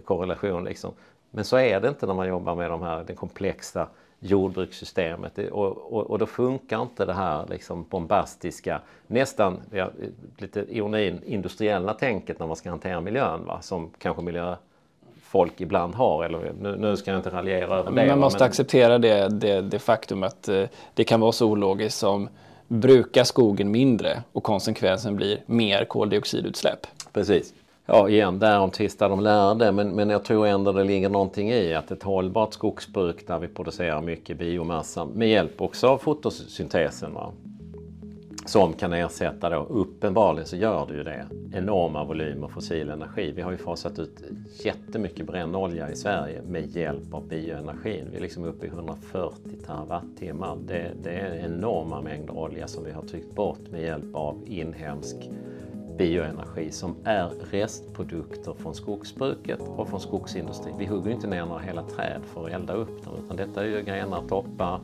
korrelation. Liksom. Men så är det inte när man jobbar med de här, det komplexa jordbrukssystemet och, och, och då funkar inte det här liksom bombastiska, nästan ja, lite ironin, industriella tänket när man ska hantera miljön va? som kanske miljöfolk ibland har. Eller, nu, nu ska jag inte raljera över det. Man måste men... acceptera det, det, det faktum att eh, det kan vara så ologiskt som bruka skogen mindre och konsekvensen blir mer koldioxidutsläpp. Precis ja, igen, därom tvistar de lärde. Men, men jag tror ändå det ligger någonting i att ett hållbart skogsbruk där vi producerar mycket biomassa med hjälp också av fotosyntesen. Va? Som kan ersätta då, uppenbarligen så gör det ju det, enorma volymer fossil energi. Vi har ju fasat ut jättemycket brännolja i Sverige med hjälp av bioenergin. Vi är liksom uppe i 140 terawattimmar. Det, det är enorma mängder olja som vi har tryckt bort med hjälp av inhemsk bioenergi som är restprodukter från skogsbruket och från skogsindustrin. Vi hugger inte ner några hela träd för att elda upp dem utan detta är ju grenar, toppar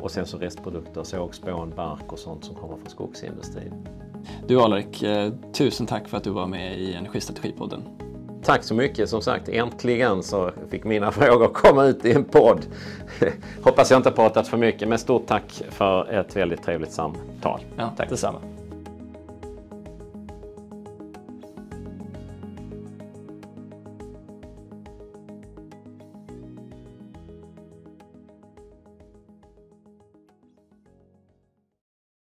och sen så restprodukter, sågspån, bark och sånt som kommer från skogsindustrin. Du Alrik, eh, tusen tack för att du var med i Energistrategipodden. Tack så mycket. Som sagt, äntligen så fick mina <laughs> frågor komma ut i en podd. <laughs> Hoppas jag inte pratat för mycket, men stort tack för ett väldigt trevligt samtal. Ja, tack detsamma.